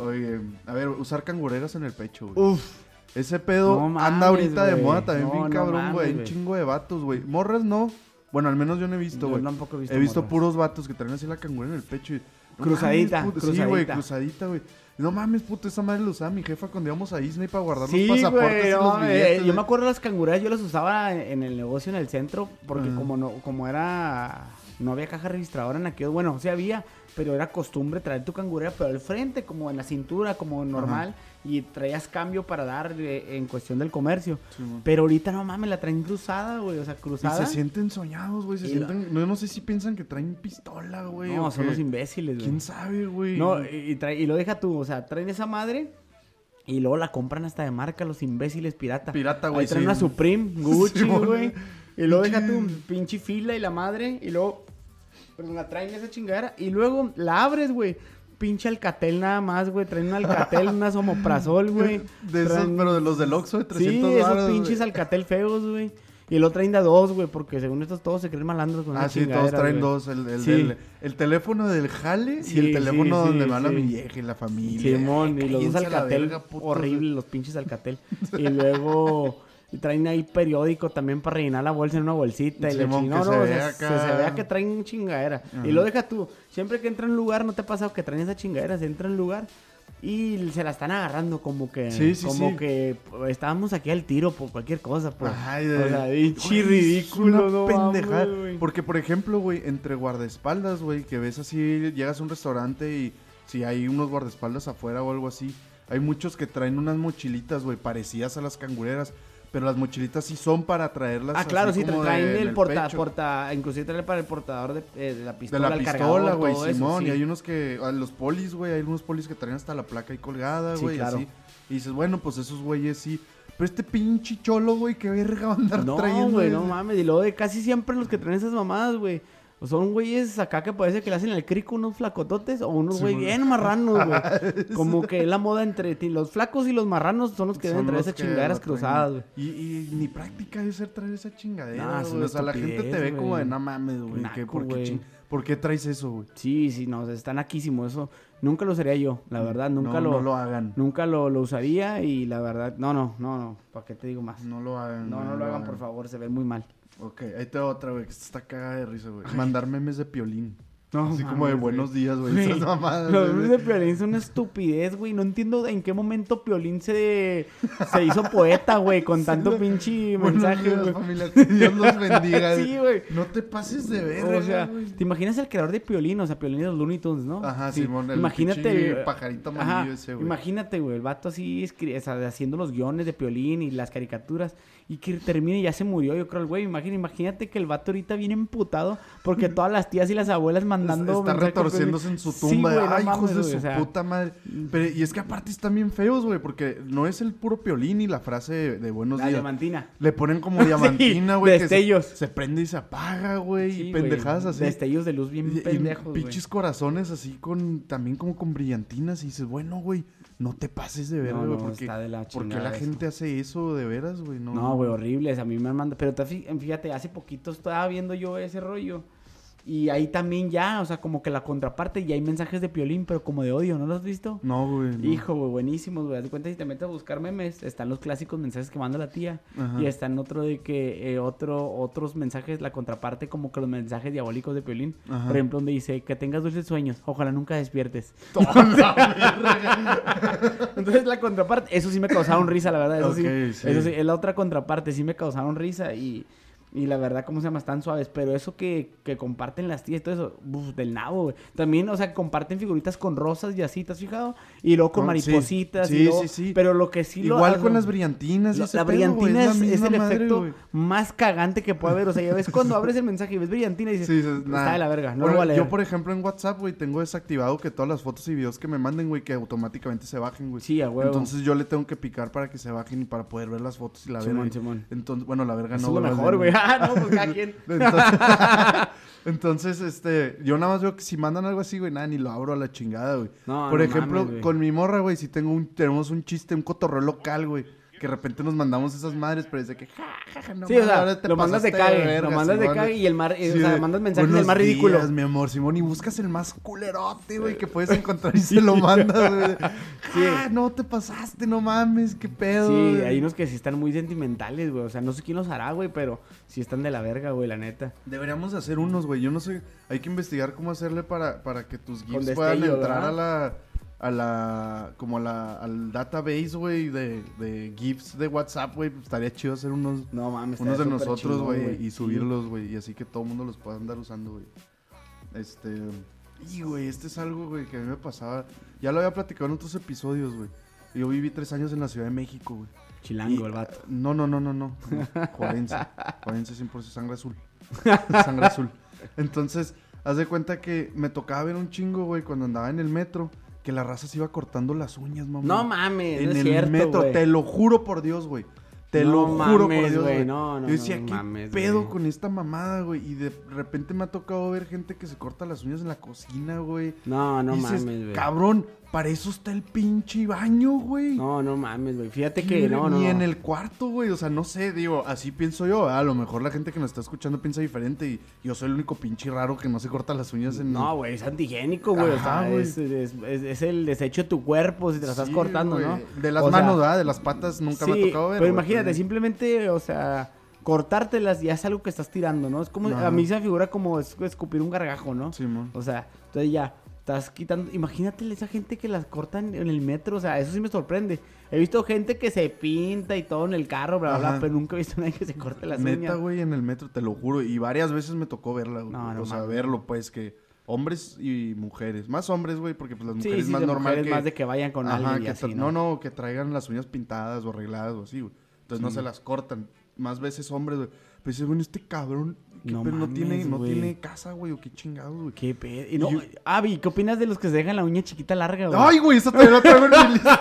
Oye, a ver, usar cangureras en el pecho, güey. Uf. Ese pedo No mames, anda ahorita de moda también, No, bien no cabrón, güey. Un güey. chingo de vatos, güey. Morras no. Bueno, al menos yo no he visto, Yo güey. tampoco he visto He visto morras. puros vatos que traen así la cangurera en el pecho. Y, no Cruzadita, mames, Sí, güey, cruzadita, güey. No mames, puto, esa madre lo usaba mi jefa cuando íbamos a Disney para guardar Sí, los pasaportes y no, los billetes. yo me acuerdo las cangureras, yo las usaba en, el negocio en el centro, porque como no, como era, no había caja registradora en aquellos, bueno, sí había, pero era costumbre traer tu cangurera, pero al frente, como en la cintura, como normal, y traías cambio para dar eh, en cuestión del comercio. Sí. Pero ahorita no mames, la traen cruzada, güey, o sea, Y cruzada. se sienten soñados, güey. Se Y la- sienten. No, no sé si piensan que traen pistola, güey. no, son los imbéciles, güey. ¿Quién sabe, güey? No, y, y trae- y lo deja tú, o sea, traen esa madre y luego la compran hasta de marca los imbéciles pirata. Pirata, güey, Ahí traen sí. una Supreme, (laughs) Gucci, güey. y luego deja Pinche- pinche fila y la madre y luego perdón, la traen esa chingadera y luego la abres, güey. Pinche Alcatel nada más, güey. Traen un Alcatel, unas homoprazol, (laughs) güey. De esos, Traen- pero de los del Oxxo de 300 Sí, esos pinches Alcatel feos, güey. Y lo traen de dos, güey, porque según estos todos se creen malandros con Ah, sí, todos traen dos. El, el, Sí. el teléfono del jale Sí, y el teléfono sí, donde sí. mi vieja y la familia. Simón, y los dos la Alcatel, verga, horrible, los pinches Alcatel. (laughs) Y luego y traen ahí periódico también para rellenar la bolsa en una bolsita. Y que no, se no, o sea, se, se vea que traen chingadera. Ajá. Y lo deja tú. Siempre que entra en un lugar, ¿no te ha pasado que traen esa chingadera? Se entra en un lugar y se la están agarrando como que... Sí, sí, como sí. que estábamos aquí al tiro por cualquier cosa, pues. Ay, o sea, de- Güey, es ridículo, no pendejada. Porque, por ejemplo, güey, entre guardaespaldas, güey, que ves así, llegas a un restaurante y si hay unos guardaespaldas afuera o algo así, hay muchos que traen unas mochilitas, güey, parecidas a las cangureras, pero las mochilitas sí son para traerlas. Ah, claro, sí, traen de- en el, porta, pecho. porta, inclusive trae para el portador de, eh, de la De pistola, la el pistola, cargador, güey, eso, Simón. sí. Y hay unos que, a los polis, güey, hay unos polis que traen hasta la placa ahí colgada, Sí, güey, claro. así. Y dices, bueno, pues esos güeyes sí. Pero este pinche cholo, güey, qué verga va a andar No, trayendo. güey, ese? no mames. Y luego de casi siempre los que traen esas mamadas, güey. O Son güeyes acá que parece que le hacen el crico unos flacototes o unos güey bien marranos, güey. (laughs) Como que la moda entre ti. Los flacos y los marranos son los que Son deben traer esas chingaderas cruzadas, güey. Y, y ni práctica debe ser traer esa chingadera, Nah, es O sea, la gente te ve como de, no mames, güey. ¿por, ¿Por qué traes eso, güey? Sí, sí, no, está naquísimo eso. Nunca lo usaría yo, la verdad, nunca no, lo, No lo hagan. nunca lo, lo usaría y la verdad, no, no, no, no, ¿para qué te digo más? No lo hagan. No, no lo hagan, por favor, se ve muy mal. Ok, ahí te va otra, güey, que está cagada de risa, güey. Mandar memes de piolín. No, Así como de buenos días, güey. Güey, Esas mamadas, Los memes de Piolín son una estupidez, güey. No entiendo en qué momento Piolín se, se hizo poeta, güey, con tanto pinche mensaje, días, güey. familia. Dios los bendiga. (laughs) Sí, güey. No te pases de verga, O sea, güey. ¿te imaginas el creador de Piolín? O sea, Piolín de los Looney Tunes, ¿no? Ajá, Sí, Simón, el Imagínate. pinche el- pajarito amarillo ese, güey. Imagínate, güey, el vato así haciendo los guiones de Piolín y las caricaturas y que termine y ya se murió, yo creo, el güey. Imagínate, imagínate que el vato ahorita viene emputado porque todas las tías y las abuelas mandando Está retorciéndose güey. en su Sí, tumba. güey, no Ay, hijos de güey, su o sea, puta madre. Pero, y es que aparte están bien feos, güey, porque no es el puro piolín y la frase de, buenos La días. diamantina. Le ponen como (laughs) diamantina, güey. que se- destellos. Se, prende y se apaga, güey. Sí, y güey, pendejadas así. Destellos de luz bien Y- y pendejos, güey. pinches corazones así con también como con brillantinas y dices, bueno, güey, no te pases de No, güey, no, porque está de la ¿por qué chingada la eso. gente hace eso de veras, güey? No, No, güey, horribles. A mí me han mandado. Pero fíjate, hace poquito estaba viendo yo ese rollo. Y ahí también ya, o sea, como que la contraparte, y hay mensajes de piolín, pero como de odio, ¿no lo has visto? No, güey. no. Hijo, güey, buenísimos, güey. Haz de cuenta si te metes a buscar memes, están los clásicos mensajes que manda la tía. Ajá. Y están otro de que, eh, otro, otros mensajes, la contraparte, como que los mensajes diabólicos de Piolín. Ajá. Por ejemplo, donde dice, que tengas dulces sueños, ojalá nunca despiertes. (laughs) (laughs) Entonces la contraparte, eso sí me causaron risa, la verdad. Eso, sí, sí. eso sí, la otra contraparte, sí me causaron risa y, y la verdad, ¿cómo se llama? Están suaves. Pero eso que, que comparten las tías y todo eso, uf, del nabo, güey. También, o sea, comparten figuritas con rosas y así, ¿te has fijado? Y luego con Con- sí. Igual con las brillantinas. y ese la, la pedo, güey, brillantina es, es el efecto madre, güey. más cagante que puede haber. O sea, ya ves cuando abres el mensaje y ves brillantina y dices, Sí, dices, está nah. de la verga, no Bueno, lo voy a leer. Yo, por ejemplo, en WhatsApp, güey, tengo desactivado que todas las fotos y videos que me manden, güey, que automáticamente se bajen, güey. Sí, a huevo. Entonces yo le tengo que picar para que se bajen y para poder ver las fotos y la verga. Simón, Simón. Entonces, bueno, la verga no. es lo mejor, güey. (laughs) Ah, no, pues cada quien. (laughs) Entonces, (laughs) entonces, este, yo nada más veo que si mandan algo así, güey, nada, ni lo abro a la chingada, güey. No, Por no ejemplo, mames, güey. con mi morra, güey, si tengo un, tenemos un chiste, un cotorreo local, güey. Que de repente nos mandamos esas madres, pero dice que ja, ja, ja, no sí, o sea, lo mandas de cague, verga, lo mandas de cague y el mar, eh, Sí, o sea, de, mandas mensajes del "Buenos más ridículo. días, mi amor, Simón, y buscas el más culerote, güey, que puedes encontrar y se lo mandas, güey. (laughs) Sí. Ah, no te pasaste, no mames, qué pedo. Sí, güey. hay unos que sí están muy sentimentales, güey. O sea, no sé quién los hará, güey, pero sí están de la verga, güey, la neta. Deberíamos de hacer unos, güey. Yo no sé, hay que investigar cómo hacerle para, para que tus GIFs puedan entrar a la, a la, como a la, al database, güey, de, de GIFs de WhatsApp, güey. Pues estaría chido hacer unos, No mames. unos de nosotros, güey, y subirlos, güey. Y así que todo el mundo los pueda andar usando, güey. Este, y, güey, este es algo, güey, que a mí me pasaba. Ya lo había platicado en otros episodios, güey. Yo viví tres años en la Ciudad de México, güey. Chilango, Y- el vato. No, no, no, no, no. no. Juarense. Juarense 100% sangre azul. sangre azul. Entonces, haz de cuenta que me tocaba ver un chingo, güey, cuando andaba en el metro, que la raza se iba cortando las uñas, mamá. No mames, En no es el cierto, metro, te lo juro por Dios, güey. Te No lo juro por mames, Dios, güey, güey. no, no, Yo decía, no ¿qué mames, pedo con esta mamada, güey? Y de repente me ha tocado ver gente que se corta las uñas en la cocina, güey. No, no dices, mames, güey. Cabrón, para eso está el pinche baño, güey. No, no mames, güey. Fíjate que no, no. Ni en el cuarto, güey. O sea, no sé, digo, así pienso yo. A lo mejor la gente que nos está escuchando piensa diferente y yo soy el único pinche raro que no se corta las uñas en No, güey, es antigénico, güey. O sea, güey. es, es- es- es el desecho de tu cuerpo si te la estás cortando. ¿no? De las O sea, manos, ¿verdad? De las patas nunca me ha tocado ver. Pero imagínate, pues, simplemente, o sea, cortártelas ya es algo que estás tirando, ¿no? Es como, Ajá. a mí se me figura como es- escupir un gargajo, ¿no? Simón. O sea, entonces ya, estás quitando. Imagínate esa gente que las cortan en el metro, o sea, eso sí me sorprende. He visto gente que se pinta y todo en el carro, bla, bla, bla, pero nunca he visto a nadie que se corte las Neta, uñas. güey, en el metro, te lo juro. Y varias veces me tocó verla, güey. No, no o sea, verlo, pues, que hombres y mujeres. Más hombres, güey, porque pues las Sí, mujeres sí, más de normal mujeres que... más de que vayan con Ajá, alguien y que así, ¿no? no, no, que traigan las uñas pintadas o arregladas o así, güey. Entonces no se las cortan. Más veces hombres, güey. Pues dices, bueno, este cabrón, ¿qué No pedo? no, tiene, mames, no güey. tiene casa, güey, o qué chingados, güey. Qué pedo. Y no, Yo- Avi, ¿qué opinas de los que se dejan la uña chiquita larga, güey? Ay, güey, esa también la traigo en mi lista.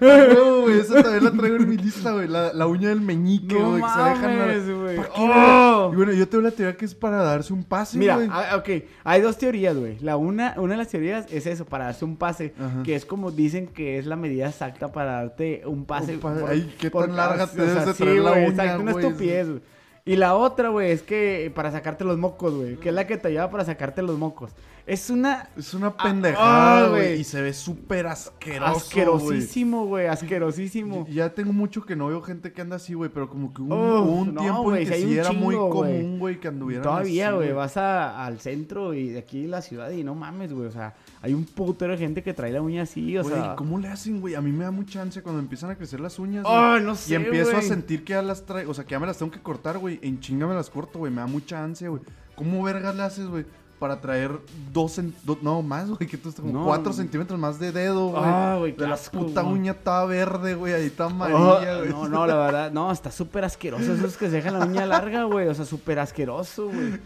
No, güey, esa también la traigo en mi lista, güey. La, la uña del meñique, No güey, que se dejan. mames, la- güey. ¿Pa' qué, Oh. güey? Y bueno, yo tengo la teoría que es para darse un pase, Mira, güey. ah, ok, hay dos teorías, güey. La una, una de las teorías es eso, para darse un pase, Ajá. que es como dicen que es la medida exacta para darte un pase. Un pa- ay, qué tan larga te debes de sí, traer la güey, uña, exacto, una estupidez, güey. Y la otra, güey, es que para sacarte los mocos, güey, que es la que te ayuda para sacarte los mocos. Es una Es una ah, pendejada, güey. güey. Y se ve súper asqueroso. asquerosísimo, güey, asquerosísimo. güey. Ya tengo mucho que no veo gente que anda así, güey, pero como que hubo un, Uf, hubo un no, tiempo en que hay sí era muy chingo, común, güey, que anduvieran Todavía, güey, vas a- al centro y de aquí la ciudad y no mames, güey. O sea, hay un putero de gente que trae la uña así, o Güey, sea. ¿cómo le hacen, güey? A mí me da mucha ansia cuando empiezan a crecer las uñas. Ay, no sé, Y empiezo a sentir que ya las traigo, o sea, que ya me las tengo que cortar, güey. En chinga me las corto, güey. Me da mucha ansia, güey. ¿Cómo vergas le haces, güey? Para traer dos, do- no, más, güey, que tú estás como No. cuatro centímetros más de dedo, güey. Ah, güey, De la asco, puta güey. uña toda verde, güey, ahí está Oh, amarilla, güey. no, no, la verdad, no, está súper asqueroso esos que se dejan la uña larga, güey, o sea, súper asqueroso, güey.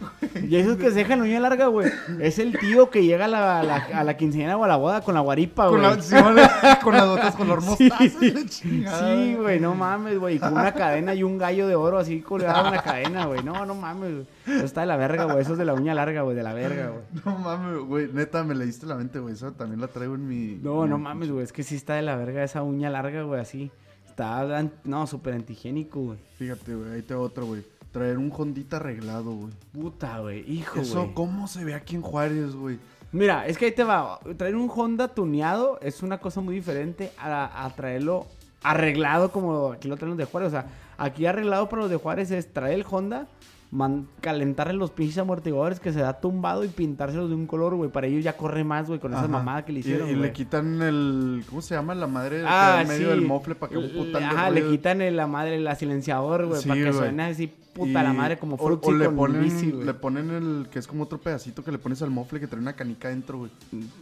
Y esos que se dejan la uña larga, güey, es el tío que llega a la, a la, a la quinceañera o a la boda con la guaripa, Con, güey. la, sí, con las botas color (laughs) mostaza. Sí, la chingada, sí, güey, no mames, güey, con una cadena y un gallo de oro así colgado en la cadena, güey, no, no mames, güey. Eso está de la verga, güey, eso es de la uña larga, güey, de la verga, güey. (laughs) No mames, güey. Neta, me leíste la mente, güey. Esa también la traigo en mi. No, no mames, güey, es que sí está de la verga esa uña larga, güey, así. Está, no, súper antigénico, güey. Fíjate, güey. Ahí te otro, güey. Traer un Hondita arreglado, güey. Puta, güey, hijo, Eso, güey. ¿cómo se ve aquí en Juárez, güey? Mira, es que ahí te va. Traer un Honda tuneado es una cosa muy diferente a, a traerlo arreglado como aquí lo traen los de Juárez. O sea, aquí arreglado para los de Juárez es traer el Honda, man- calentarle los pinches amortiguadores que se da tumbado y pintárselos de un color, güey. Para ellos ya corre más, güey, con esa Ajá. mamada que le hicieron, Y, le quitan el. ¿Cómo se llama? La madre Ah, en medio sí. del mofle para que un putal Ajá, le quitan el- la madre, la silenciador, güey, Sí, para que suene así puta la madre como o- o, le con ponen, bici, güey. le ponen el que es como otro pedacito que le pones al mofle que trae una canica dentro, güey.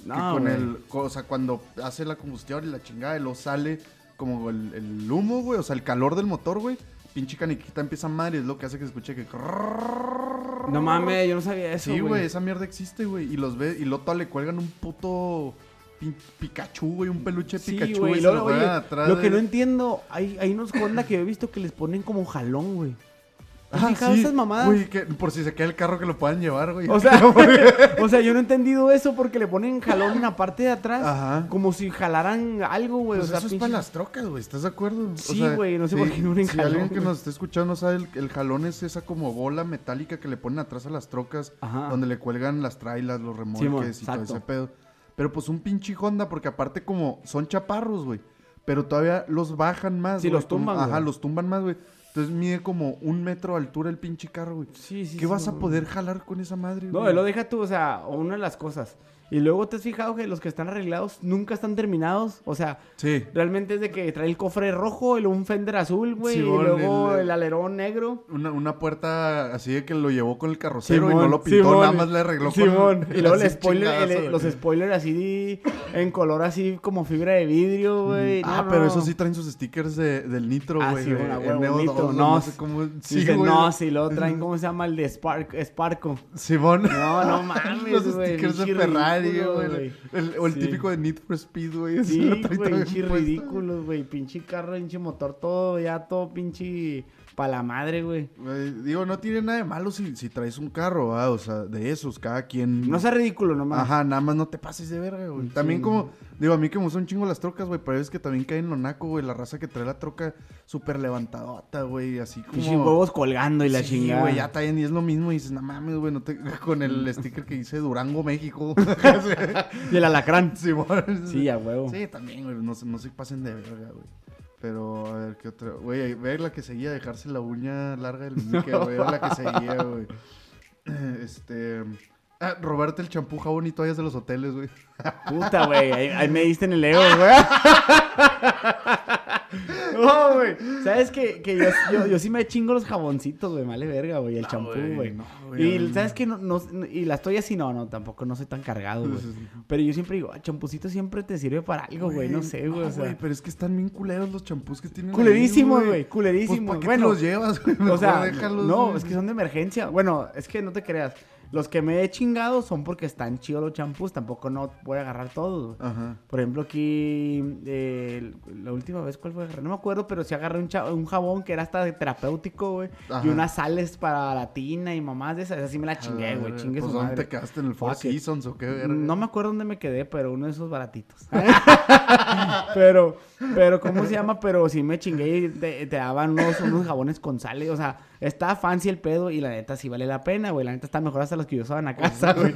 No, que con el, o sea, cuando hace la combustión y la chingada, y lo sale como el, el humo, güey, o sea, el calor del motor, güey. Pinche caniquita empieza a madre, es lo que hace que se escuche que. No mames, yo no sabía eso, Sí, güey, esa mierda existe, güey. Y los ve, y luego le cuelgan un puto pi- Pikachu, güey, un peluche Sí, Pikachu, güey. lo atrás lo que no entiendo, hay, hay unos Honda que he visto que les ponen como jalón, güey. ¿Has Ah, fijado sí, esas mamadas? Güey, que por si se queda el carro que lo puedan llevar, güey. O sea, (laughs) (laughs) o sea, yo no he entendido eso porque le ponen jalón en la parte de atrás. Ajá. Como si jalaran algo, güey. Pues o sea, eso es para las trocas, güey, ¿estás de acuerdo? O Sí, sea, güey, no sé por qué no ponen Si jalón, alguien que güey. nos esté escuchando no sabe, el, el jalón es esa como bola metálica que le ponen atrás a las trocas, Ajá. donde le cuelgan las trailas, los remolques y todo ese pedo. Pero pues un pinche Honda, porque aparte como son chaparros, güey, pero todavía los bajan más, Sí, güey, los como- tumban, Ajá, los tumban más, güey. Entonces mide como un metro de altura el pinche carro, güey. Sí, sí, ¿Qué sí, vas a güey. poder jalar con esa madre, No, güey? lo deja tú, o sea, una de las cosas. Y luego te has fijado que los que están arreglados nunca están terminados. O sea, Sí. realmente es de que trae el cofre rojo luego un fender azul, güey. y luego el- el, alerón negro. Una, una puerta así de que lo llevó con el carrocero y no lo pintó, Simón, nada más le arregló Simón. con (laughs) Y luego el spoiler, el- güey. los spoilers así en color así como fibra de vidrio, güey. ah, No, pero no. eso sí traen sus stickers de, del Nitro, Ah, güey. sí, de bueno, a huevo, NO2, Nitro, no, no sé cómo. Sí, no, si lo traen, ¿cómo se llama? El de Spark, Sparko. Simón. No, no (laughs) mames, Los stickers de Ferrari, güey. El- O el Sí. típico de Need for Speed, güey. Sí, güey, pinche ridículos, güey. Pinche carro, pinche motor, todo, ya todo pinche pa' la madre, güey. Güey, Digo, no tiene nada de malo si, si traes un carro, ¿va? O sea, de esos, cada quien. No sea ridículo nomás. Ajá, nada más no te pases de verga, güey. Sí. También como, digo, a mí que me gustan un chingo las trocas, güey, pero es que también cae en lo naco, güey, la raza que trae la troca súper levantadota, güey, así como... Pinche huevos colgando y la Sí, chingada. güey, ya está bien y es lo mismo y dices, no mames, güey, no te... (laughs) con el (laughs) sticker que dice Durango, México. (laughs) Y el alacrán. Simón. Sí, a huevo. Sí, también, güey, no, no se pasen de verga, güey. Pero, a ver, ¿qué otra? Güey, ve la que seguía, dejarse la uña larga del (laughs) Mickey, güey, era la que seguía, güey. (clears throat) Este... Ah, robarte el champú, jabón y toallas de los hoteles, güey. Puta, güey. Ahí, ahí me diste en el ego, (laughs) güey. No, güey. ¿Sabes que, que yo, yo, yo sí me chingo los jaboncitos, güey? Vale verga, güey. El champú, güey, no, y ¿sabes que no, no- Y las toallas sí, no, no. Tampoco no soy tan cargado, güey. Pero yo siempre digo, ah, champucito siempre te sirve para algo, güey. No sé, güey. o sea, pero es que están bien culeros los champús que tienen. culerísimos, güey. Culerísimos. Pues, ¿para qué bueno, te los llevas, güey? o sea, déjalos, no, es que son de emergencia. Bueno, es que no te creas. Los que me he chingado son porque están chidos los champús. Tampoco no voy a agarrar todos, güey. Ajá. Por ejemplo, aquí, eh, la última vez, ¿cuál fue? No me acuerdo, pero sí agarré un, un jabón que era hasta terapéutico, güey. Y unas sales para la tina y mamás de esas. Esa sí me la chingué, güey. Chingue pues, su ¿dónde madre. te quedaste? ¿En el Four. Seasons o qué verga? No me acuerdo dónde me quedé, pero uno de esos baratitos. (laughs) pero, pero, ¿cómo se llama? Pero sí me chingué y te, te daban unos, unos jabones con sales. O sea, está fancy el pedo y la neta sí vale la pena, güey. La neta está mejor hasta los que yo usaban a (laughs) casa, güey.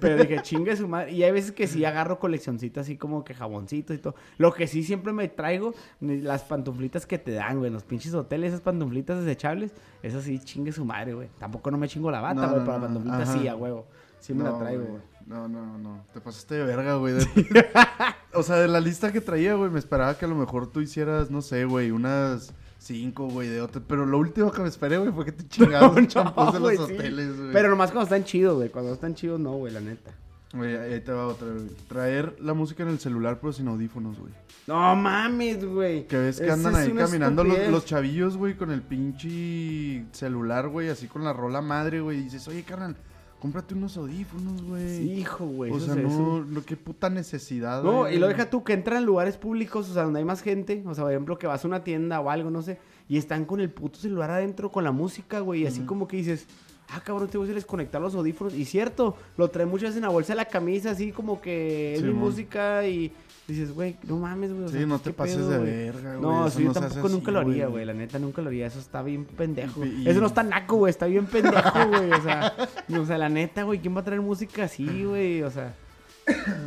Pero dije, chingue su madre. Y hay veces que sí agarro coleccioncitas así como que jaboncitos y todo. Lo que sí siempre me traigo, las pantuflitas que te dan, güey. en Los pinches hoteles, esas pantuflitas desechables. Eso sí, chingue su madre, güey. Tampoco no me chingo la bata, güey. no, pero la no. pantuflita Ajá. sí, a huevo. Sí me la traigo, güey. güey. No, no, no. Te pasaste de verga, güey. De- (laughs) o sea, de la lista que traía, güey, me esperaba que a lo mejor tú hicieras, no sé, güey, unas cinco, güey, de otro. Pero lo último que me esperé, güey, fue que te chingaron (laughs) No, champús de los güey, sí. hoteles, güey. Pero nomás cuando están chidos, güey. Cuando están chidos, no, güey, la neta. Güey, ahí te va otra, güey. Traer la música en el celular, pero sin audífonos, güey. No mames, güey. Que ves que andan ahí caminando los, los chavillos, güey, con el pinche celular, güey, así con la rola madre, güey. Y dices, oye, carnal, cómprate unos audífonos, güey. Hijo, güey. O sea, es no, no, qué puta necesidad, No, y lo deja tú que entran en lugares públicos, o sea, donde hay más gente. O sea, por ejemplo, que vas a una tienda o algo, no sé. Y están con el puto celular adentro con la música, güey. Y así como que dices, ah, cabrón, te voy a desconectar los audífonos. Y cierto, lo trae muchas veces en la bolsa de la camisa, así como que es mi música. Y dices, güey, no mames, güey. o Sí, sea, no ¿qué te pases pedo, de güey? verga, güey. No, sí, yo no tampoco nunca así, lo haría, güey. La neta, nunca lo haría. Eso está bien pendejo. Y- Eso no está naco, güey. Está bien pendejo, güey. O sea, o sea, la neta, güey. ¿Quién va a traer música así, güey? O sea,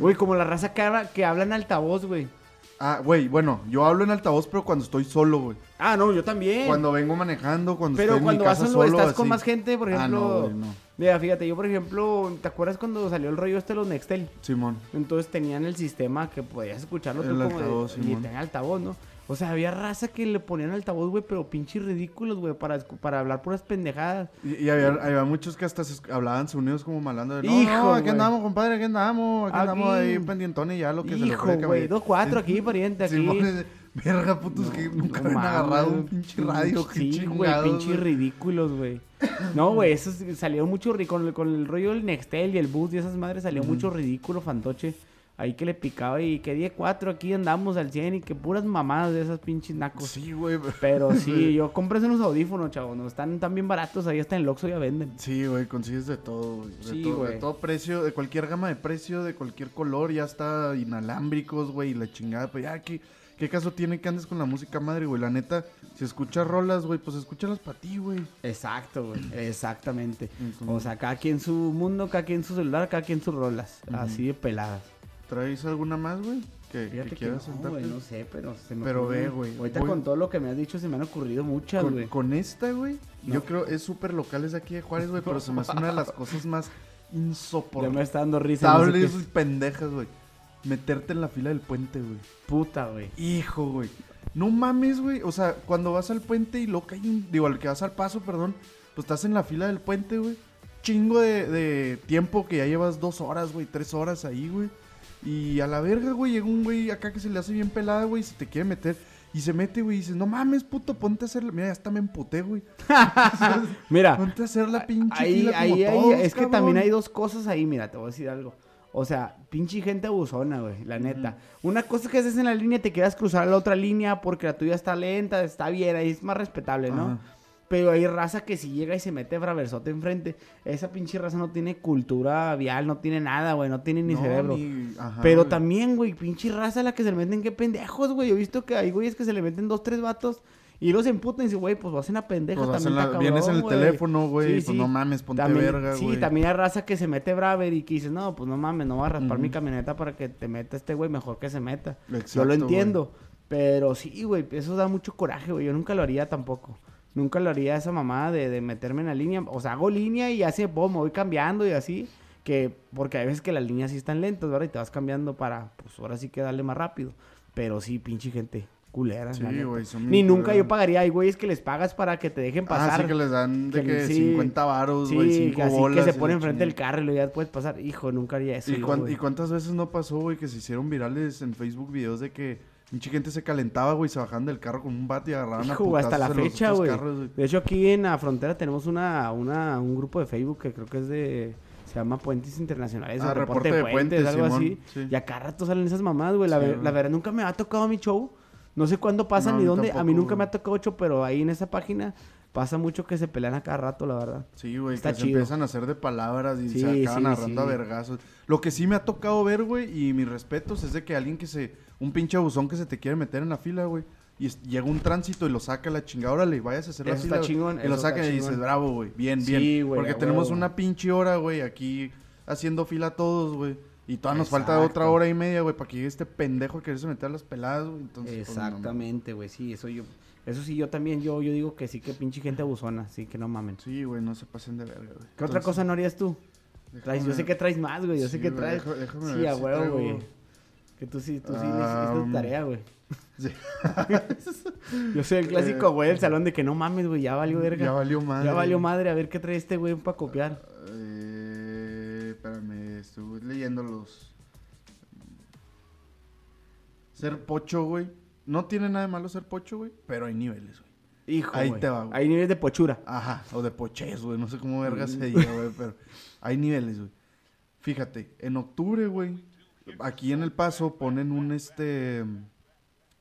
güey, como la raza que habla, que habla en altavoz, güey. Ah, güey, bueno, yo hablo en altavoz, pero cuando estoy solo, güey. Ah, no, yo también. Cuando vengo manejando, cuando Pero estoy en cuando mi vas casa lugar, solo, estás con más gente, por Ah, ejemplo. no, güey, no. Mira, fíjate, yo por ejemplo, ¿te acuerdas cuando salió el rollo este de los Nextel? Simón. Entonces tenían el sistema que podías escucharlo tú El como de- altavoz, y Simón. tenía altavoz, ¿no? O sea, había raza que le ponían altavoz, güey, pero pinches ridículos, güey, para, para hablar puras pendejadas. Y, y había, había muchos que hasta se hablaban unidos como malando de, no, Hijo, no, aquí andamos, compadre, aquí andamos, aquí, andamos Aquí. ahí pendientones y ya lo que se le Hijo, güey, dos cuatro (laughs) aquí, pariente, aquí. Simón, (laughs) verga, putos, que nunca No habían mames, agarrado un pinche radio, Sí, güey, güey. ridículos, güey. No, güey, eso salió mucho con, el- con el rollo del Nextel y el bus y esas madres salió mucho ridículo, fantoche. ahí que le picaba y que 10 4 aquí andamos al 100 y que puras mamadas de esas pinches nacos. Sí, güey. Pero (laughs) sí, yo compré unos audífonos, chavos, no están tan bien baratos, ahí hasta en el Oxxo ya venden. Sí, güey, consigues de todo, güey. De, Sí, todo, güey. de todo precio, de cualquier gama de precio, de cualquier color, ya está inalámbricos, güey, y la chingada. Pues ya, ¿qué, ¿qué caso tiene que andes con la música madre, güey? La neta, si escuchas rolas, güey, pues escúchalas para ti, güey. Exacto, güey, exactamente. Entonces- O sea, cada quien su mundo, cada quien su celular, cada quien sus rolas, así de peladas. ¿Traes alguna más, güey? Que, que Fíjate que, quieras no, güey, no sé, pero se me Pero ve, güey, Ahorita voy- con todo lo que me has dicho se me han ocurrido muchas, güey. con esta, güey, No. yo creo es súper local, es de aquí de Juárez, güey, pero se me hace una de las (laughs) cosas más Ya me insoportables está dando risa. no sé pendejas, güey. Meterte en la fila del puente, güey. Puta, güey. Hijo, güey. No mames, güey. O sea, cuando vas al puente y un. Digo, al que vas al paso, perdón. Pues estás en la fila del puente, güey. Chingo de, de tiempo que ya llevas dos horas, güey. Tres horas ahí, güey. Y a la verga, güey. Llega un güey acá que se le hace bien pelada, güey. y Se te quiere meter. Y se mete, güey. Y dices, no mames, puto, ponte a hacer. Mira, ya hasta me emputé, güey. (laughs) Mira, Ponte a hacer la pinche ahí, fila como ahí, ahí, todos, es que también hay dos cosas ahí, mira, te voy a decir algo. O sea, pinche gente abusona, güey, la neta. Una cosa es que haces en la línea y te quieras cruzar a la otra línea porque la tuya está lenta, está bien, ahí es más respetable, ¿no? Pero hay raza que si llega y se mete braversote enfrente, esa pinche raza no tiene cultura vial, no tiene nada, güey, no tiene ni No, cerebro. ni- ajá, Pero güey. también, güey, pinche raza la que se le meten, qué pendejos, güey. Yo he visto que hay güeyes que se le meten dos, tres vatos y los emputan y dicen, güey, pues vas en la pendeja Pues también. en la- está vienes en el teléfono, güey. Sí, pues sí. no mames, ponte También- verga, Sí, güey. también hay raza que se mete braver y que dice, no, pues no mames, no va a raspar mi camioneta para que te meta este güey, mejor que se meta. Yo lo entiendo. Pero sí, güey, eso da mucho coraje, güey. Yo nunca lo haría tampoco. Nunca lo haría esa mamada de, de meterme en la línea. O sea, hago línea y así puedo, me voy cambiando y así. Que, porque hay veces que las líneas sí están lentas, ¿verdad? Y te vas cambiando para, pues ahora sí que darle más rápido. Pero sí, pinche gente culera. Sí, güey, son Ni nunca yo pagaría. Hay güeyes que les pagas para que te dejen pasar. Ah, sí que les dan de Que que sí. 50 varos, Sí, güey, 5 así bolas. que se pone enfrente del carro y luego ya puedes pasar. Hijo, nunca haría eso. ¿Y, yo, cuántas veces no pasó, güey, que se hicieron virales en Facebook videos de que mucha gente se calentaba, güey, se bajaban del carro con un bate y agarraban a Hijo, güey, hasta la fecha, güey. De hecho, aquí en la frontera tenemos una, una, un grupo de Facebook que creo que es de... Se llama Puentes Internacionales. Ah, o reporte de puentes, algo Simón, así. sí. Y acá rato salen esas mamadas, güey. La, Sí, ver- la verdad, nunca me ha tocado mi show. No sé cuándo pasa No, ni dónde. a mí nunca me ha tocado show, pero ahí en esa página pasa mucho que se pelean a cada rato, la verdad. Sí, güey, Está que se chido. empiezan a hacer de palabras y Sí, se acaban sí, a vergazos. Lo que sí me ha tocado ver, güey, y mis respetos, es de que alguien que se... Un pinche abusón que se te quiere meter en la fila, güey. Y llega un tránsito y lo saca la chingada. Órale, vayas a hacer la Eso fila. está chingón, Y lo está y dices, bravo, güey. Bien, bien. Sí, güey, Porque tenemos una pinche hora, güey, aquí haciendo fila todos, güey. Y todavía nos falta otra hora y media, güey, para que llegue este pendejo a quererse meter a las peladas, güey. Entonces, pues. Exactamente, güey. Sí, eso yo... Eso sí, yo también, yo, yo digo que sí, que pinche gente abusona. Sí, que no mamen. Sí, güey, no se pasen de verga, güey. ¿Qué otra cosa no harías tú? Traes- yo sé que traes más, güey. Yo sé que traes. deja- déjame sí, a huevo, güey. Que tú sí, tú sí Ah, hiciste tu um, tarea, güey. Sí. (laughs) Yo soy el clásico, Eh, güey, del salón de que no mames, güey, ya valió verga. Ya valió madre. Ya valió madre, a ver qué trae este güey para copiar. Eh, espérame, estuve leyendo los. Ser pocho, güey. No tiene nada de malo ser pocho, güey, pero hay niveles, güey. Hijo, Ahí güey. te va, güey. Hay niveles de pochura. Ajá, o de poches, güey. No sé cómo verga Mm. se diga, güey, pero hay niveles, güey. Fíjate, en octubre, güey, aquí en El Paso ponen un, este,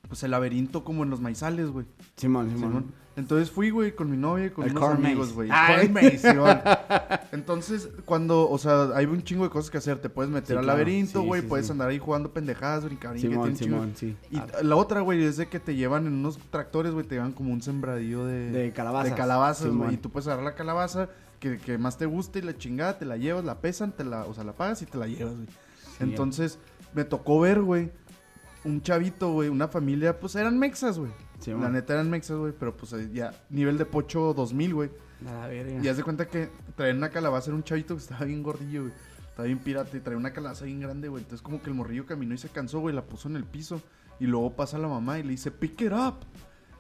pues el laberinto como en los maizales, güey. Simón, Simón. Simón. Entonces fui, güey, con mi novia y con El unos amigos, güey. (laughs) Entonces, cuando, o sea, hay un chingo de cosas que hacer. Te puedes meter Sí, al claro. laberinto, güey. sí, puedes sí. andar ahí jugando pendejadas, brincar, brincar, Simón. Simón, sí. Y Ah, la otra, güey, es de que te llevan en unos tractores, güey, te llevan como un sembradío de... De calabazas. De calabazas, güey. Y tú puedes agarrar la calabaza que, que más te guste y la chingada, te la llevas, la pesan, te la, o sea, la pagas y te la llevas, güey. Sí, Entonces, me tocó ver, güey, un chavito, güey, una familia, pues eran mexas, güey. La neta eran mexas, güey, pero pues ya, nivel de pocho 2000, güey. La verga. Y haz de cuenta que traían una calabaza, era un chavito que estaba bien gordillo, güey. Estaba bien pirata y traía una calabaza bien grande, güey. Entonces como que el morrillo caminó y se cansó, güey, la puso en el piso. Y luego pasa la mamá y le dice, pick it up.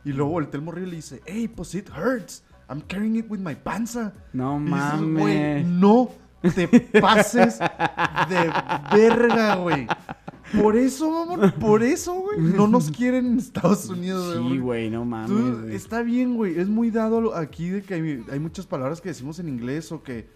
Y luego voltea el morrillo y le dice, hey, pues it hurts. I'm carrying it with my panza. No Y dices, güey, mames. no te pases de verga, güey. Por eso, mamón, por eso, güey. No nos quieren en Estados Unidos, Sí, porque güey, no mames. Tú- güey. está bien, güey. Es muy dado aquí de que hay, hay muchas palabras que decimos en inglés o que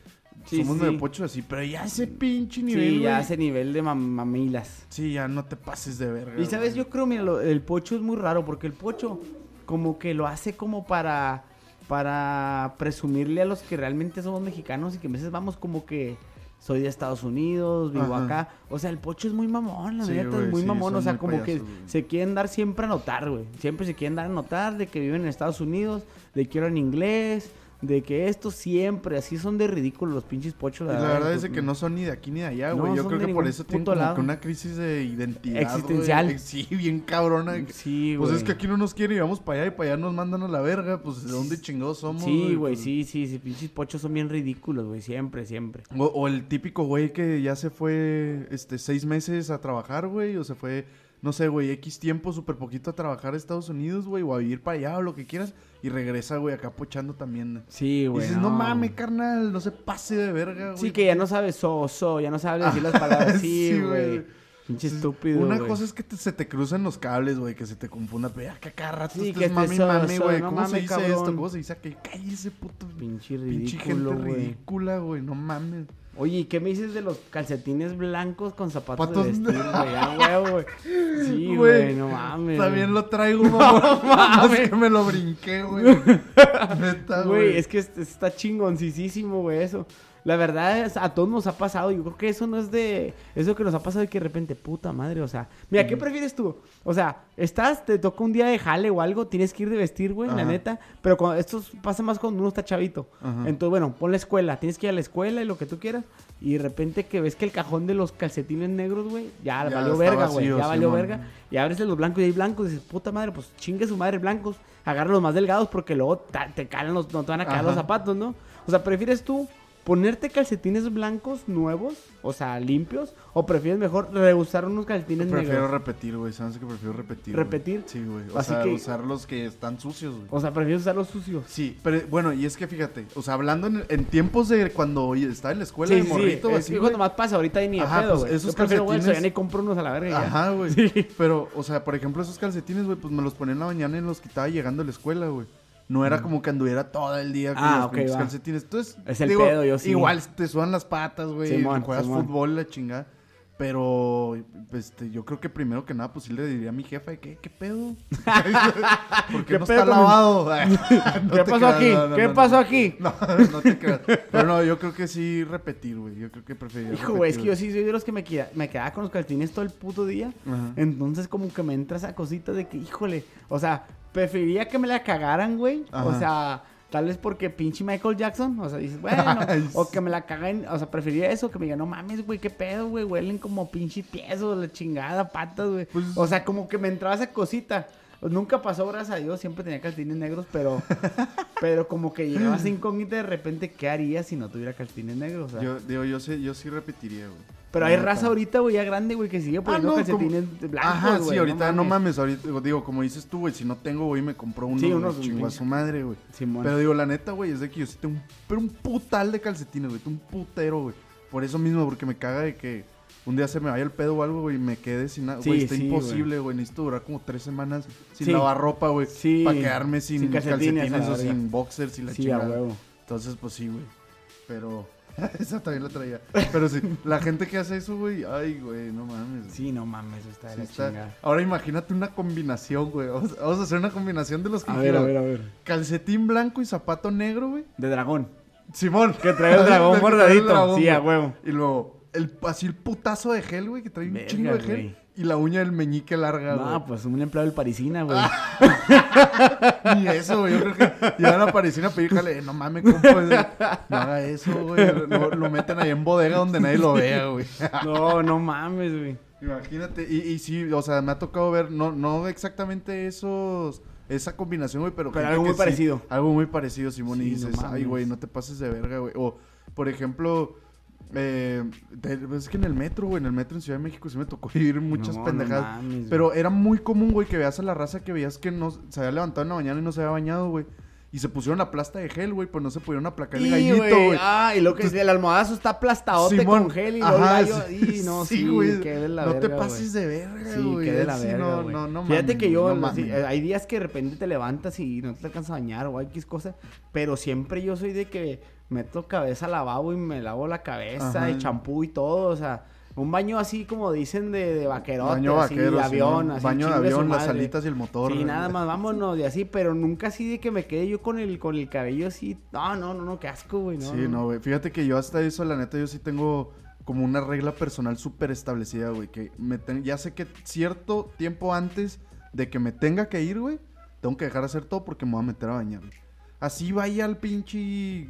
Sí, somos sí. medio pochos así, pero ya ese pinche nivel, Sí, ya güey, ese nivel de mam- mamilas. Sí, ya no te pases de verga. Y sabes, güey. yo creo, mira, lo- el pocho es muy raro porque el pocho como que lo hace como para para presumirle a los que realmente somos mexicanos y que a veces vamos como que soy de Estados Unidos, vivo Ajá. acá. O sea, el pocho es muy mamón, la Sí, neta, güey, es muy sí, mamón. O sea, como que güey. se quieren dar siempre a notar, güey. Siempre se quieren dar a notar de que viven en Estados Unidos, de que hablan inglés, de que esto siempre, así son de ridículos los pinches pochos. Y la verdad es de pues, que no son ni de aquí ni de allá, No, güey. Yo creo que por eso tienen como lado. que una crisis de identidad. Existencial. (laughs) Sí, bien cabrona. Sí, Pues güey. es que aquí no nos quieren y vamos para allá y para allá nos mandan a la verga. Pues de dónde chingados somos. Sí, güey, Pues, sí, sí, sí, pinches pochos son bien ridículos, güey, siempre, siempre. O, o el típico güey que ya se fue este seis meses a trabajar, güey, o se fue, no sé, güey, X tiempo, súper poquito a trabajar a Estados Unidos, güey, o a vivir para allá o lo que quieras, y regresa, güey, acá pochando también. Sí, güey. dices, no mames, carnal, no se pase de verga, güey. Sí, que ya no sabes so, so, ya no sabes decir las palabras. (laughs) Sí, Sí, güey. Pinche estúpido. Una cosa es que te- se te cruzan los cables, güey, que se te confunda, pero que cada rato Sí, estés que mami, so- mami, so, güey. no ¿Cómo se dice cabrón. esto? ¿Cómo se dice aquello? Cállese, puto. Pinche Pinche gente ridículo, ridícula, güey, no mames. Oye, ¿y qué me dices de los calcetines blancos con zapatos Patos- de vestir, güey? Ah, huevo, güey. Sí, (laughs) Güey, no mames. También lo traigo, (laughs) mamón. (laughs) Más que me lo brinqué, güey. Neta, Güey, güey. es que es- está chingoncísimo, güey, eso. La verdad, es- a todos nos ha pasado. Yo creo que eso no es de. Eso que nos ha pasado de que de repente, puta madre, o sea. Mira, ¿qué prefieres tú? O sea, estás, te toca un día de jale o algo, tienes que ir de vestir, güey, la neta. Pero cuando, esto pasa más cuando uno está chavito. Ajá. Entonces, bueno, pon la escuela, tienes que ir a la escuela y lo que tú quieras. Y de repente que ves que el cajón de los calcetines negros, güey, ya, Ya valió verga, güey. Ya valió verga. Y abres los blancos y hay blancos y dices, puta madre, pues chingue su madre blancos. Agarra los más delgados porque luego te calan los, no te van a caer Ajá. los zapatos, ¿no? O sea, ¿prefieres tú ponerte calcetines blancos nuevos, o sea, limpios? ¿O prefieres mejor reusar unos calcetines Prefiero negros? repetir, güey. ¿Sabes que prefiero repetir? ¿Repetir? Sí, güey. O Así sea, que- usar los que están sucios, güey. O sea, prefieres usar los sucios. Sí, pero bueno, y es que fíjate, o sea, hablando en, en tiempos de cuando estaba en la escuela Sí, de sí, morrito, sí. Es así, que güey. cuando más pasa, ahorita hay ni Ajá, pedo, pues, güey. esos Yo prefiero, güey, calcetines- y compro unos a la verga ya. Ajá, güey. (laughs) Sí. Pero, o sea, por ejemplo, esos calcetines, güey, pues me los ponía en la mañana y los quitaba llegando a la escuela, güey. No era como que anduviera todo el día con Ah, los calcetines. Entonces, Es el pedo, yo sí. Igual te sudan las patas, güey. Simón, juegas Simón. fútbol, la chingada. Pero, este, yo creo que primero que nada, pues sí le diría a mi jefa, ¿qué, qué pedo? (laughs) ¿Por qué, ¿Qué no pedo está lavado? (laughs) (laughs) No ¿Qué pasó creas, aquí? no, no, ¿Qué pasó aquí? No, no te creas. Pero no, yo creo que sí repetir, güey. Yo creo que preferiría Hijo, güey, es que yo sí soy de los que me, queda- me quedaba con los calcetines todo el puto día. Ajá. Entonces, como que me entra esa cosita de que, híjole, o sea, preferiría que me la cagaran, güey. O sea, tal vez porque pinche Michael Jackson, o sea, dices, bueno, (laughs) o que me la caguen, o sea, preferiría eso, que me digan, no mames, güey, qué pedo, güey, huelen como pinche tieso, la chingada, patas, güey. Pues- O sea, como que me entraba esa cosita. Nunca pasó, gracias a Dios, siempre tenía calcetines negros, pero, (laughs) pero como que llegaba esa incógnita de repente, ¿qué haría si no tuviera calcetines negros? O sea, Yo, digo, yo sí, yo sí repetiría, güey. pero hay raza ahorita, güey, ya grande, güey, que sigue poniendo no, calcetines blancos, Ajá, güey, sí, ahorita no mames. ahorita, digo, como dices tú, güey, si no tengo, güey, me compro uno, Sí, sí, unos chingo a su madre, güey. Simón. Pero digo, la neta, güey, es de que yo sí tengo un, pero un putal de calcetines, güey, un putero, güey. Por eso mismo, porque me caga de que un día se me vaya el pedo o algo, güey, y me quede sin nada. Sí, Güey, está sí, imposible, güey. Necesito durar como tres semanas sin Sí. lavar ropa, güey. Sí. Para quedarme sin, Sin calcetines, o sin boxers y la chingada. huevo. Entonces, pues sí, güey. Pero (laughs) esa también la traía. Pero sí, la gente que hace eso, güey, ay, güey, no mames. Sí, no mames, está de Sí la está- chingada. Ahora imagínate una combinación, güey. Vamos, vamos a hacer una combinación de los que A ver, a ver, a ver. Calcetín blanco y zapato negro, güey. De dragón. Simón. Que trae el dragón (laughs) dragón, sí, a huevo. Y luego, el, así el putazo de gel, güey, que trae un Verga, chingo de gel. güey. Y la uña del meñique larga, güey. No, pues un empleado del Parisina, güey. (laughs) Ni eso, güey. Yo creo que llegan a Parisina a pedirle, no mames, compa. No haga eso, güey. Lo, lo meten ahí en bodega donde nadie lo vea, güey. (laughs) No, no mames, güey. Imagínate. Y, y sí, o sea, me ha tocado ver, no, no exactamente esos. Esa combinación, güey, pero. Pero algo muy sí- parecido. algo muy parecido, Simón. y no dices, ay, güey, no te pases de verga, güey. O, por ejemplo. Eh, de- pues es que en el metro, güey, en el metro en Ciudad de México sí me tocó (laughs) vivir muchas No, no pendejadas. mames, pero era muy común, güey, que veas a la raza que veías que no se había levantado en la mañana y no se había bañado, güey. Y se pusieron a plasta de gel, güey, pues no se pudieron aplacar el gallito, güey. Ah, y lo que es el almohadazo está aplastadote Simón, con gel y gallo. sí, Y no, (laughs) sí, sí, güey. la no te verga, pases de verga, Sí, güey. qué de la Sí, verga, no, güey. no, no Fíjate que yo, no sí, hay días que de repente te levantas y no te alcanzas a bañar o X cosa, pero siempre yo soy de que meto cabeza al lavabo y me lavo la cabeza Ajá. y champú y todo, o sea, un baño así como dicen de, de vaquerote, Baño así, vaquero, de avión, así, Baño de avión, las alitas y el motor. Sí, güey. nada más, vámonos, y así, pero nunca así de que me quede yo con el, con el cabello así. No, no, no, no, qué asco, güey. No, Sí, no, güey. Fíjate que yo hasta eso, la neta, yo sí tengo como una regla personal súper establecida, güey. Que me ten- ya sé que cierto tiempo antes de que me tenga que ir, güey, tengo que dejar de hacer todo porque me voy a meter a bañar. güey. Así vaya al pinche.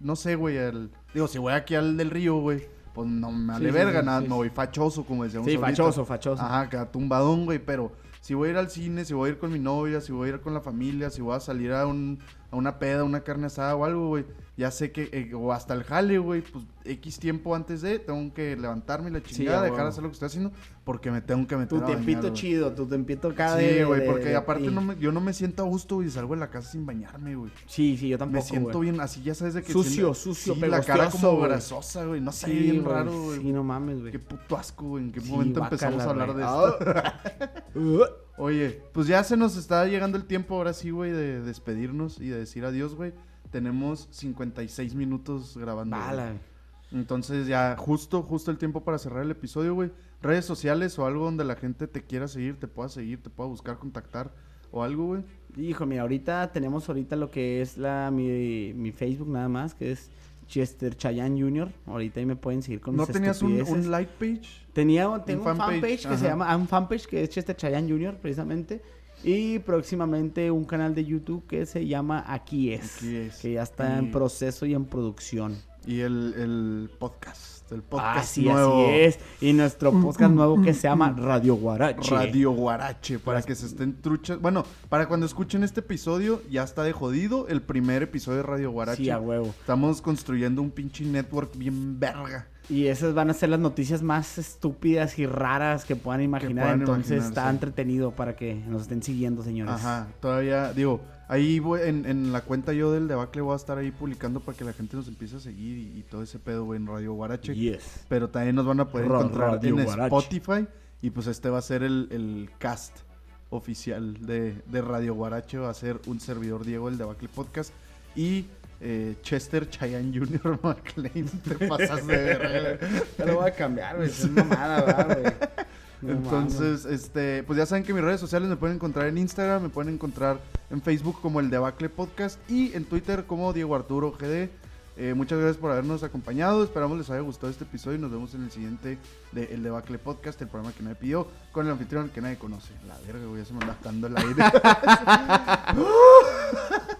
no sé, güey. al- digo, si voy aquí al del río, güey, pues no me vale Sí, verga, sí, nada, sí, me voy fachoso, como decíamos. Sí, ahorita. fachoso, fachoso. Ajá, queda tumbadón, güey, pero si voy a ir al cine, si voy a ir con mi novia, si voy a ir con la familia, si voy a salir a, un, a una peda, una carne asada o algo, güey, ya sé que, eh, o hasta el jale, güey, pues X tiempo antes de, tengo que levantarme la chingada, dejar de hacer lo que estoy haciendo, porque me tengo que meter Tu a bañar, tiempito güey. chido, tu tiempito de. Sí, güey, de- porque de aparte no me- yo no me siento a gusto y salgo de la casa sin bañarme, güey. Sí, sí, yo tampoco. Me siento güey. bien, así ya sabes de que... Sucio, siento- sucio, sí, la cara como güey. grasosa, güey, no sé, Sí, bien güey, raro, güey. Sí, no mames, güey. Qué puto asco, güey, en qué momento empezamos a hablar de güey. esto. (laughs) (laughs) Oye, pues ya se nos está llegando el tiempo ahora sí, güey, de despedirnos y de decir adiós, güey. Tenemos 56 minutos grabando. güey. Entonces ya justo, justo el tiempo para cerrar el episodio, güey. Redes sociales o algo donde la gente te quiera seguir, te pueda seguir, te pueda buscar, contactar o algo, güey. Hijo, mira, ahorita tenemos ahorita lo que es la mi, mi Facebook nada más, que es Chester Chayan Jr. Ahorita ahí me pueden seguir con ¿No mis tenías un, un like page? Tenía, tengo un fanpage, fanpage, que ajá. se llama, un fanpage que es Chester Chayan Jr. precisamente. Y próximamente un canal de YouTube que se llama Aquí es. Aquí es. Que ya está Y- en proceso y en producción. Y el, el podcast, el podcast Así, nuevo. así es. Y nuestro podcast nuevo que se llama Radio Guarache. Radio Guarache, para que se estén truchas. Bueno, para cuando escuchen este episodio, ya está de jodido el primer episodio de Radio Guarache. Sí, a huevo. Estamos construyendo un pinche network bien verga. Y esas van a ser las noticias más estúpidas y raras que puedan imaginar. puedan Entonces imaginar, está sí. entretenido para que nos estén siguiendo, señores. Ajá, todavía, digo, ahí voy, en, en la cuenta yo del debacle voy a estar ahí publicando para que la gente nos empiece a seguir y, y todo ese pedo, güey, en Radio Guarache. Yes. Pero también nos van a poder Ra- encontrar Radio en Guarache. Spotify. Y pues este va a ser el, el cast oficial de, de Radio Guarache. Va a ser un servidor Diego del Debacle Podcast. Y eh, Chester Chayan Jr. (laughs) McLean. Te pasas de verga. Ya lo voy a cambiar, güey. Es mamada, ¿verdad, güey? No Entonces, este, pues ya saben que mis redes sociales me pueden encontrar en Instagram, me pueden encontrar en Facebook como el Debacle Podcast y en Twitter como Diego Arturo GD. Eh, muchas gracias por habernos acompañado. Esperamos les haya gustado este episodio y nos vemos en el siguiente de El Debacle Podcast, el programa que nadie pidió, con el anfitrión que nadie conoce. La verga, güey, ya se me anda dando el aire. (laughs)